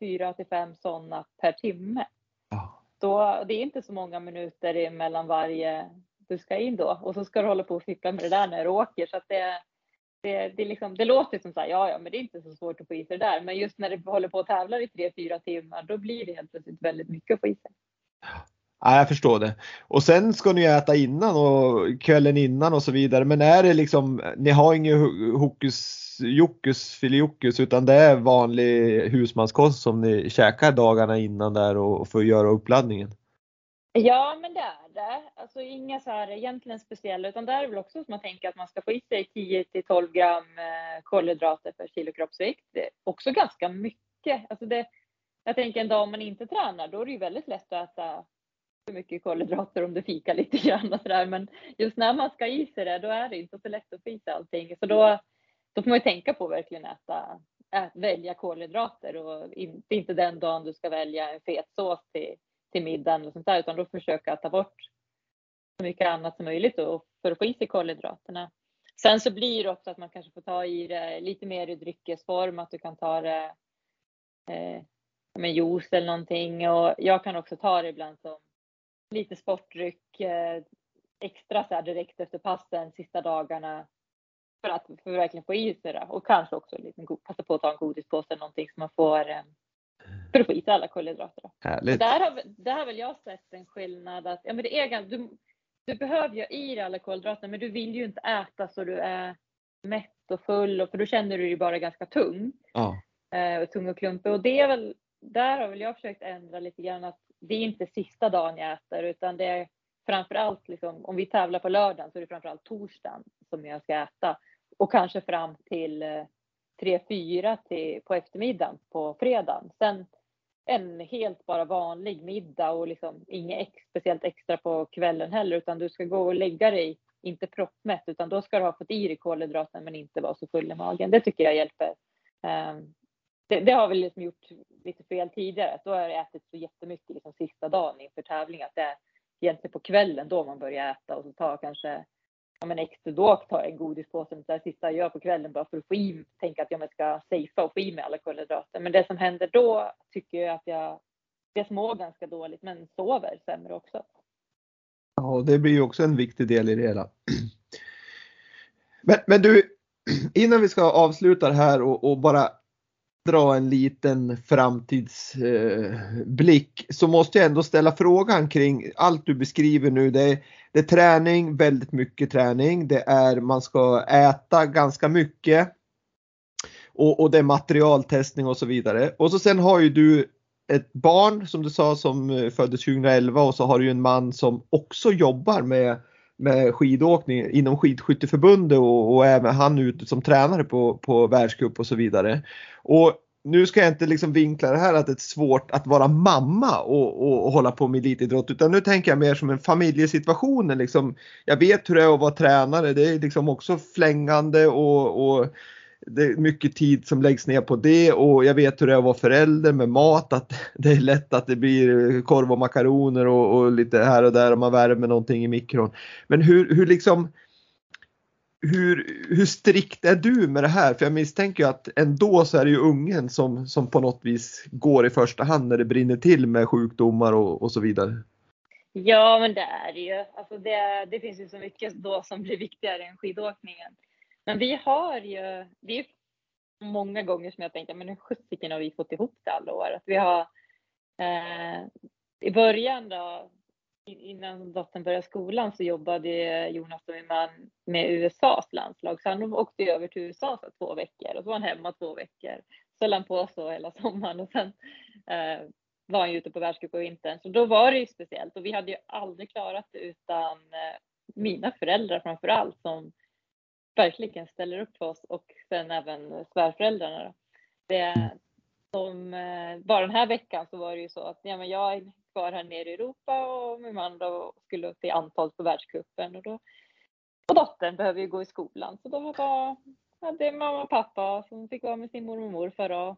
4 till 5 sådana per timme. Ja. Då, det är inte så många minuter mellan varje du ska in då och så ska du hålla på och fippla med det där när du åker så det, det, det, liksom, det låter som så här, ja, ja, men det är inte så svårt att få i sig det där. Men just när du håller på och tävlar i tre, fyra timmar, då blir det helt plötsligt väldigt mycket att få i sig. Ja, jag förstår det. Och sen ska ni äta innan och kvällen innan och så vidare. Men är det liksom, ni har inget hokus jokus filiokus utan det är vanlig husmanskost som ni käkar dagarna innan där och får göra uppladdningen? Ja, men det är det. Alltså inga så här egentligen speciella, utan det är väl också som man tänker att man ska få i sig 10 till 12 gram eh, kolhydrater per kilo kroppsvikt. Det är också ganska mycket. Alltså det, jag tänker en dag om man inte tränar, då är det ju väldigt lätt att äta för mycket kolhydrater om du fikar lite grann och sådär. Men just när man ska i sig det, då är det inte så lätt att få i sig allting. Så då, då får man ju tänka på att verkligen äta, ät, välja kolhydrater och inte, inte den dagen du ska välja en fetsås till till middagen och sånt där, utan då försöka ta bort så mycket annat som möjligt då, för att få i sig kolhydraterna. Sen så blir det också att man kanske får ta i det lite mer i dryckesform, att du kan ta det eh, med juice eller någonting. Och jag kan också ta det ibland som lite sportdryck eh, extra så direkt efter passen sista dagarna för att, för att verkligen få i sig det. Och kanske också lite, passa på att ta en godispåse eller någonting så man får eh, för att få i sig alla kolhydrater. Där har, där har väl jag sett en skillnad att ja, men det är, du, du behöver ju i dig alla kolhydrater men du vill ju inte äta så du är mätt och full och för då känner du dig bara ganska tung. Ja. Eh, och tung och klumpig och det är väl, där har väl jag försökt ändra lite grann att det är inte sista dagen jag äter utan det är framförallt liksom, om vi tävlar på lördagen så är det framförallt torsdagen som jag ska äta och kanske fram till eh, 3-4 på eftermiddagen på fredagen. Sen en helt bara vanlig middag och liksom inget ex, speciellt extra på kvällen heller utan du ska gå och lägga dig, inte proppmätt utan då ska du ha fått i dig kolhydraten men inte vara så full i magen. Det tycker jag hjälper. Ehm, det, det, har vi liksom gjort lite fel tidigare. Då har jag ätit så jättemycket liksom sista dagen inför tävling att det är egentligen på kvällen då man börjar äta och så tar kanske ja, men extra då tar jag en godispåse det sista jag gör på kvällen bara för att få i tänka att jag ska safea och få i mig alla kolhydrater. Men det som händer då tycker jag att jag, jag mår ganska dåligt men sover sämre också. Ja, det blir ju också en viktig del i det hela. Men, men du, innan vi ska avsluta det här och, och bara dra en liten framtidsblick eh, så måste jag ändå ställa frågan kring allt du beskriver nu. Det är, det är träning, väldigt mycket träning. Det är man ska äta ganska mycket. Och, och det är materialtestning och så vidare. Och så sen har ju du ett barn som du sa som eh, föddes 2011 och så har du ju en man som också jobbar med med skidåkning inom skidskytteförbundet och, och även han ute som tränare på, på världscup och så vidare. Och nu ska jag inte liksom vinkla det här att det är svårt att vara mamma och, och, och hålla på med elitidrott utan nu tänker jag mer som en familjesituation. Liksom, jag vet hur det är att vara tränare, det är liksom också flängande och, och det är mycket tid som läggs ner på det och jag vet hur det är att vara förälder med mat. Att det är lätt att det blir korv och makaroner och, och lite här och där om man värmer någonting i mikron. Men hur, hur liksom hur, hur strikt är du med det här? För jag misstänker ju att ändå så är det ju ungen som, som på något vis går i första hand när det brinner till med sjukdomar och, och så vidare. Ja, men det är det ju. Alltså det, det finns ju så mycket då som blir viktigare än skidåkningen. Men vi har ju, det är många gånger som jag tänkt, men hur sjuttsiken har vi fått ihop det alla år? Att vi har eh, i början då, innan dottern började skolan så jobbade Jonas och min man med USAs landslag. Så han åkte över till USA för två veckor och så var han hemma två veckor. Så höll han på så hela sommaren och sen eh, var han ju ute på världscup på vintern. Så då var det ju speciellt och vi hade ju aldrig klarat det utan eh, mina föräldrar framför allt som verkligen ställer upp för oss och sen även svärföräldrarna. Då. Det, de, eh, bara den här veckan så var det ju så att ja, men jag är kvar här nere i Europa och min man då skulle till antal på världscupen och då och dottern behöver ju gå i skolan så då var hade mamma och pappa som fick vara med sin mormor och morfar då,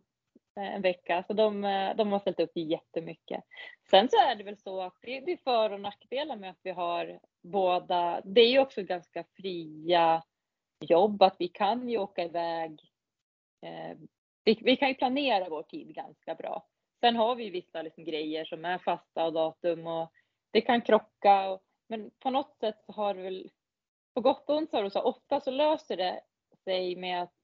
eh, en vecka så de, eh, de har ställt upp jättemycket. Sen så är det väl så att det, det är för och nackdelar med att vi har båda. Det är ju också ganska fria jobb att vi kan ju åka iväg eh, vi, vi, kan ju planera vår tid ganska bra. Sen har vi vissa liksom grejer som är fasta och datum och det kan krocka. Och, men på något sätt har det väl, på gott och ont så, så ofta så löser det sig med att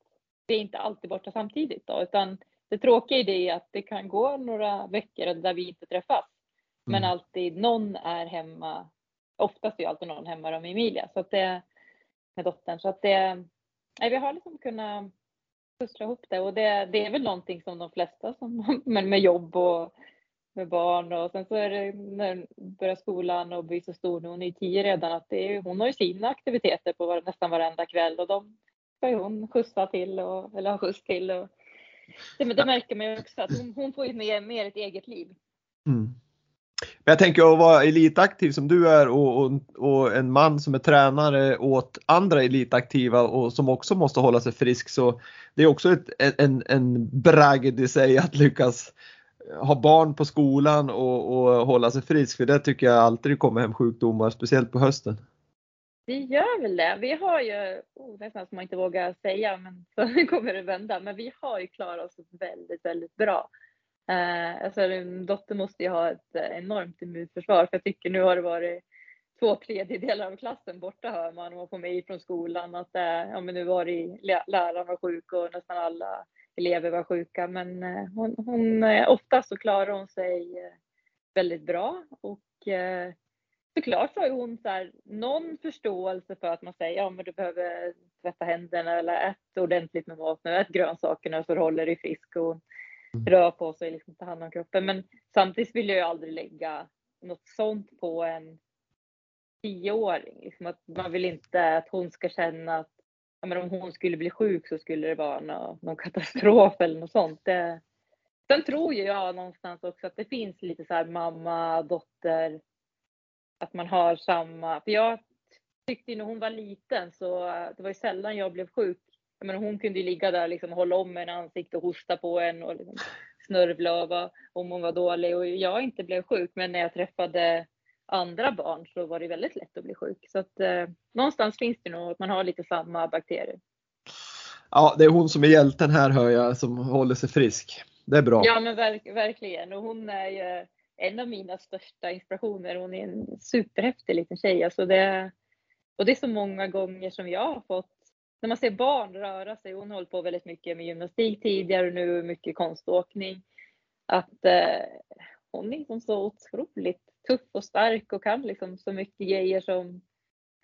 det är inte alltid borta samtidigt då, utan det tråkiga i det är att det kan gå några veckor där vi inte träffas. Men mm. alltid någon är hemma. Oftast är alltid någon hemma med Emilia så att det med dottern så att det. Nej, vi har liksom kunnat pussla ihop det och det, det är väl någonting som de flesta som men med jobb och med barn och sen så är det när hon börjar skolan och blir så stor nu, hon är tio redan, att det är, hon har ju sina aktiviteter på var, nästan varenda kväll och de ska ju hon skjutsa till och, eller ha skjuts till. Och, det, det märker man ju också att hon, hon får ju mer, mer ett eget liv. Mm. Men jag tänker att vara elitaktiv som du är och, och, och, en man som är tränare åt andra elitaktiva och som också måste hålla sig frisk så det är också ett, en, en bragd i sig att lyckas ha barn på skolan och, och hålla sig frisk för det tycker jag alltid det kommer hem sjukdomar, speciellt på hösten. Vi gör väl det. Vi har ju, oh, nästan som man inte vågar säga, men så kommer det vända. Men vi har ju klarat oss väldigt, väldigt bra. Eh, alltså, en dotter måste ju ha ett eh, enormt immunförsvar, för jag tycker nu har det varit två tredjedelar av klassen borta hör man och får mejl från skolan att eh, ja, men nu var det läraren var sjuk och nästan alla elever var sjuka. Men eh, hon, hon, eh, oftast så klarar hon sig eh, väldigt bra och eh, såklart så har hon så här, någon förståelse för att man säger ja men du behöver tvätta händerna eller ät ordentligt med mat nu, ät grönsakerna så du håller dig frisk och. Mm. rör på sig, liksom ta hand om kroppen. Men samtidigt vill jag ju aldrig lägga något sånt på en tioåring. Liksom att man vill inte att hon ska känna att ja, men om hon skulle bli sjuk så skulle det vara någon, någon katastrof eller något sånt. Det, sen tror ju jag någonstans också att det finns lite så här mamma, dotter, att man har samma, för jag tyckte när hon var liten så det var ju sällan jag blev sjuk. Jag menar, hon kunde ju ligga där liksom och hålla om en ansikte och hosta på en och liksom snörvla om hon var dålig och jag inte blev sjuk. Men när jag träffade andra barn så var det väldigt lätt att bli sjuk. Så att eh, någonstans finns det nog att man har lite samma bakterier. Ja, det är hon som är hjälten här hör jag, som håller sig frisk. Det är bra. Ja, men verk, verkligen. Och hon är ju en av mina största inspirationer. Hon är en superhäftig liten tjej. Alltså det, och det är så många gånger som jag har fått, när man ser barn röra sig, hon har hållit på väldigt mycket med gymnastik tidigare och nu mycket konståkning, att eh, hon är liksom så otroligt tuff och stark och kan liksom så mycket grejer som,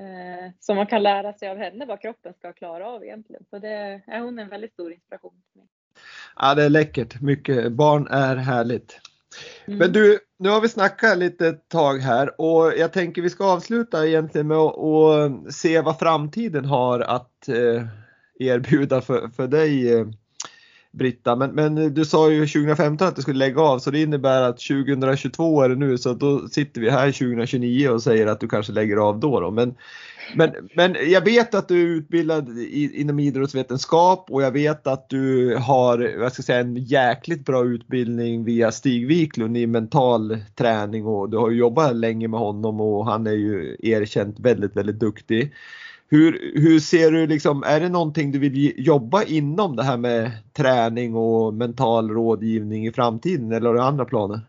eh, som man kan lära sig av henne vad kroppen ska klara av egentligen. Så det är hon en väldigt stor inspiration för mig. Ja, det är läckert. Mycket. Barn är härligt. Mm. Men du, nu har vi snackat lite ett tag här och jag tänker vi ska avsluta egentligen med att se vad framtiden har att eh, erbjuda för, för dig eh, Britta. Men, men du sa ju 2015 att du skulle lägga av så det innebär att 2022 är det nu så då sitter vi här 2029 och säger att du kanske lägger av då. då. Men, men, men jag vet att du är utbildad i, inom idrottsvetenskap och jag vet att du har jag ska säga, en jäkligt bra utbildning via Stig Wiklund i mental träning och du har jobbat länge med honom och han är ju erkänt väldigt, väldigt duktig. Hur, hur ser du liksom, är det någonting du vill jobba inom det här med träning och mental rådgivning i framtiden eller har du andra planer?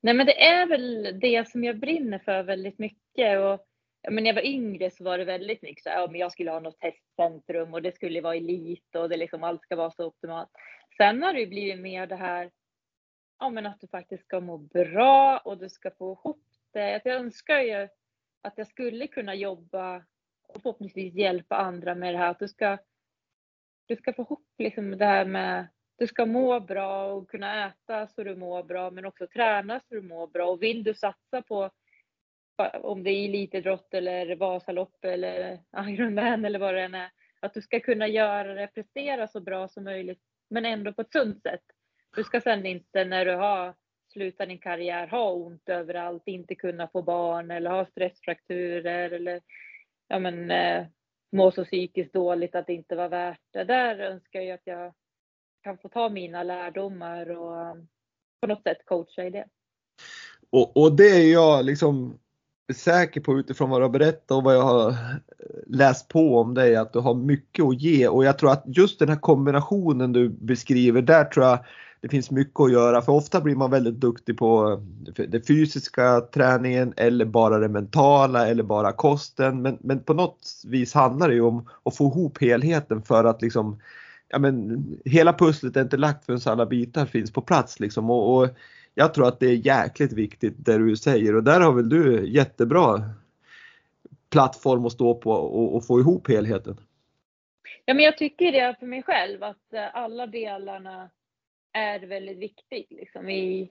Nej men det är väl det som jag brinner för väldigt mycket och men när jag var yngre så var det väldigt mycket så ja, men jag skulle ha något testcentrum och det skulle vara elit och det liksom allt ska vara så optimalt. Sen har det blivit mer det här, ja men att du faktiskt ska må bra och du ska få ihop det. Jag önskar ju att jag skulle kunna jobba och förhoppningsvis hjälpa andra med det här. Att du ska, du ska få ihop liksom det här med du ska må bra och kunna äta så du mår bra men också träna så du mår bra. Och vill du satsa på om det är elitidrott eller Vasalopp eller Ironman eller vad det än är. Att du ska kunna göra det, prestera så bra som möjligt men ändå på ett sunt sätt. Du ska sen inte när du har slutat din karriär ha ont överallt, inte kunna få barn eller ha stressfrakturer eller ja, men, eh, må så psykiskt dåligt att det inte var värt det. Där önskar jag att jag kan få ta mina lärdomar och eh, på något sätt coacha i det. Och, och det är jag liksom säker på utifrån vad du har berättat och vad jag har eh, läst på om dig att du har mycket att ge och jag tror att just den här kombinationen du beskriver där tror jag det finns mycket att göra för ofta blir man väldigt duktig på eh, den fysiska träningen eller bara det mentala eller bara kosten. Men, men på något vis handlar det ju om att få ihop helheten för att liksom ja men hela pusslet är inte lagt förrän alla bitar finns på plats liksom och, och jag tror att det är jäkligt viktigt det du säger och där har väl du jättebra plattform att stå på och, och få ihop helheten. Ja men jag tycker det för mig själv att eh, alla delarna är väldigt viktigt liksom, i,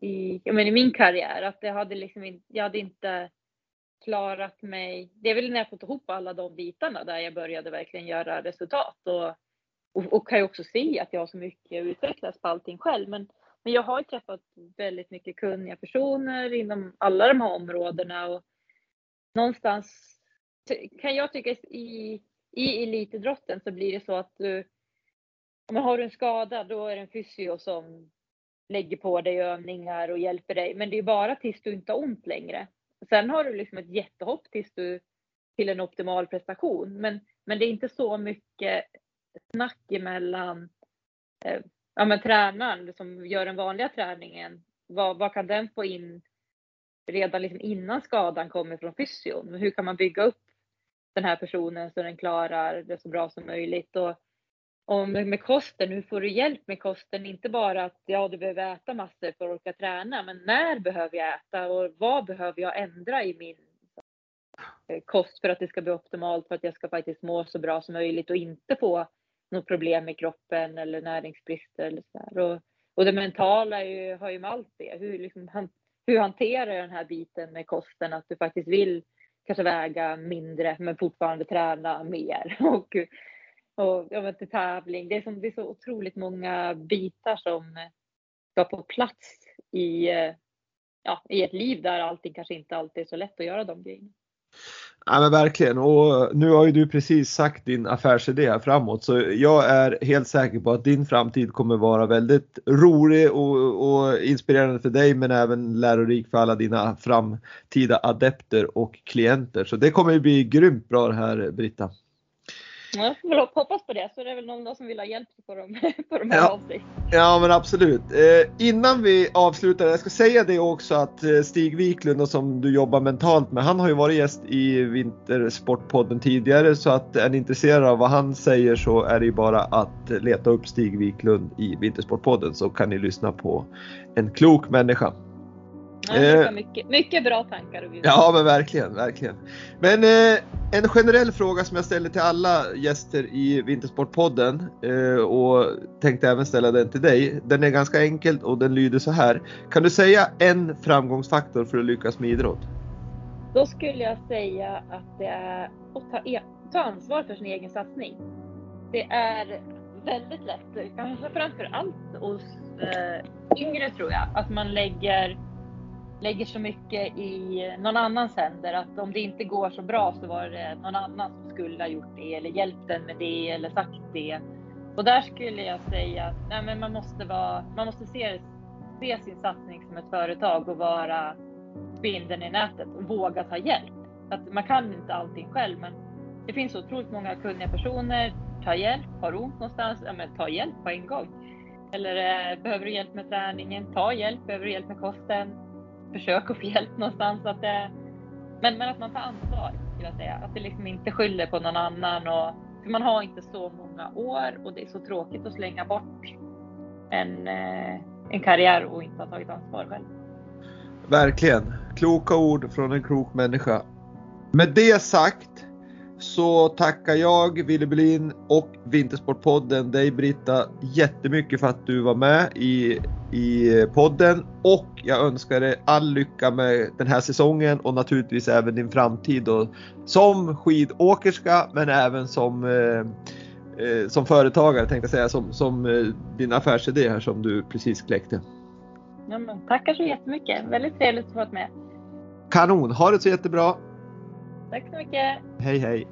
i, jag menar, i min karriär. Att jag hade liksom inte, jag hade inte klarat mig. Det är väl när jag fått ihop alla de bitarna där jag började verkligen göra resultat och, och, och kan ju också se att jag har så mycket utvecklats på allting själv. Men, men jag har ju träffat väldigt mycket kunniga personer inom alla de här områdena och någonstans kan jag tycka i, i elitidrotten så blir det så att du, men har du en skada då är det en fysio som lägger på dig övningar och hjälper dig. Men det är bara tills du inte har ont längre. Sen har du liksom ett jättehopp tills du till en optimal prestation. Men, men det är inte så mycket snack emellan eh, ja, men tränaren som gör den vanliga träningen. Vad, vad kan den få in redan liksom innan skadan kommer från fysion? Hur kan man bygga upp den här personen så den klarar det så bra som möjligt? Och, om med, med kosten, hur får du hjälp med kosten? Inte bara att ja, du behöver äta massor för att orka träna, men när behöver jag äta och vad behöver jag ändra i min eh, kost för att det ska bli optimalt, för att jag ska faktiskt må så bra som möjligt och inte få något problem med kroppen eller näringsbrister eller så och, och det mentala ju, har ju med allt det. Hur, liksom, han, hur hanterar jag den här biten med kosten? Att du faktiskt vill kanske väga mindre men fortfarande träna mer. Och och jag vet, till tävling. Det är, som, det är så otroligt många bitar som ska på plats i, eh, ja, i ett liv där allting kanske inte alltid är så lätt att göra de grejerna. Ja men verkligen och eh, nu har ju du precis sagt din affärsidé här framåt så jag är helt säker på att din framtid kommer vara väldigt rolig och, och inspirerande för dig men även lärorik för alla dina framtida adepter och klienter. Så det kommer ju bli grymt bra det här Britta. Ja, jag får hoppas på det. Så det är väl någon som vill ha hjälp på de, på de här ja. av sig. Ja men absolut. Eh, innan vi avslutar, jag ska säga det också att eh, Stig Wiklund som du jobbar mentalt med, han har ju varit gäst i Vintersportpodden tidigare så att är ni intresserade av vad han säger så är det ju bara att leta upp Stig Wiklund i Vintersportpodden så kan ni lyssna på en klok människa. Ja, mycket, mycket bra tankar. Och ja men verkligen, verkligen. Men eh, en generell fråga som jag ställer till alla gäster i Vintersportpodden eh, och tänkte även ställa den till dig. Den är ganska enkel och den lyder så här. Kan du säga en framgångsfaktor för att lyckas med idrott? Då skulle jag säga att det är att ta, e ta ansvar för sin egen satsning. Det är väldigt lätt, kanske framför allt hos eh, yngre tror jag, att man lägger lägger så mycket i någon annans händer. Att om det inte går så bra så var det någon annan som skulle ha gjort det eller hjälpt en med det eller sagt det. Och där skulle jag säga att nej, men man måste, vara, man måste se, se sin satsning som ett företag och vara spindeln i nätet och våga ta hjälp. Att man kan inte allting själv men det finns otroligt många kunniga personer. Ta hjälp, har ont någonstans, ja, men ta hjälp på en gång. Eller eh, behöver du hjälp med träningen, ta hjälp. Behöver du hjälp med kosten, försök att få hjälp någonstans. Att det, men, men att man tar ansvar, skulle jag säga. Att det liksom inte skyller på någon annan. Och, för man har inte så många år och det är så tråkigt att slänga bort en, eh, en karriär och inte ha tagit ansvar själv. Verkligen. Kloka ord från en klok människa. Med det sagt så tackar jag Wille Berlin och Vintersportpodden dig Britta jättemycket för att du var med i, i podden och jag önskar dig all lycka med den här säsongen och naturligtvis även din framtid då, som skidåkerska men även som eh, eh, som företagare tänkte jag säga, som, som eh, din affärsidé här som du precis kläckte. Ja, men, tackar så jättemycket, väldigt trevligt att få vara med. Kanon, ha det så jättebra! Tack så mycket. Hej hej.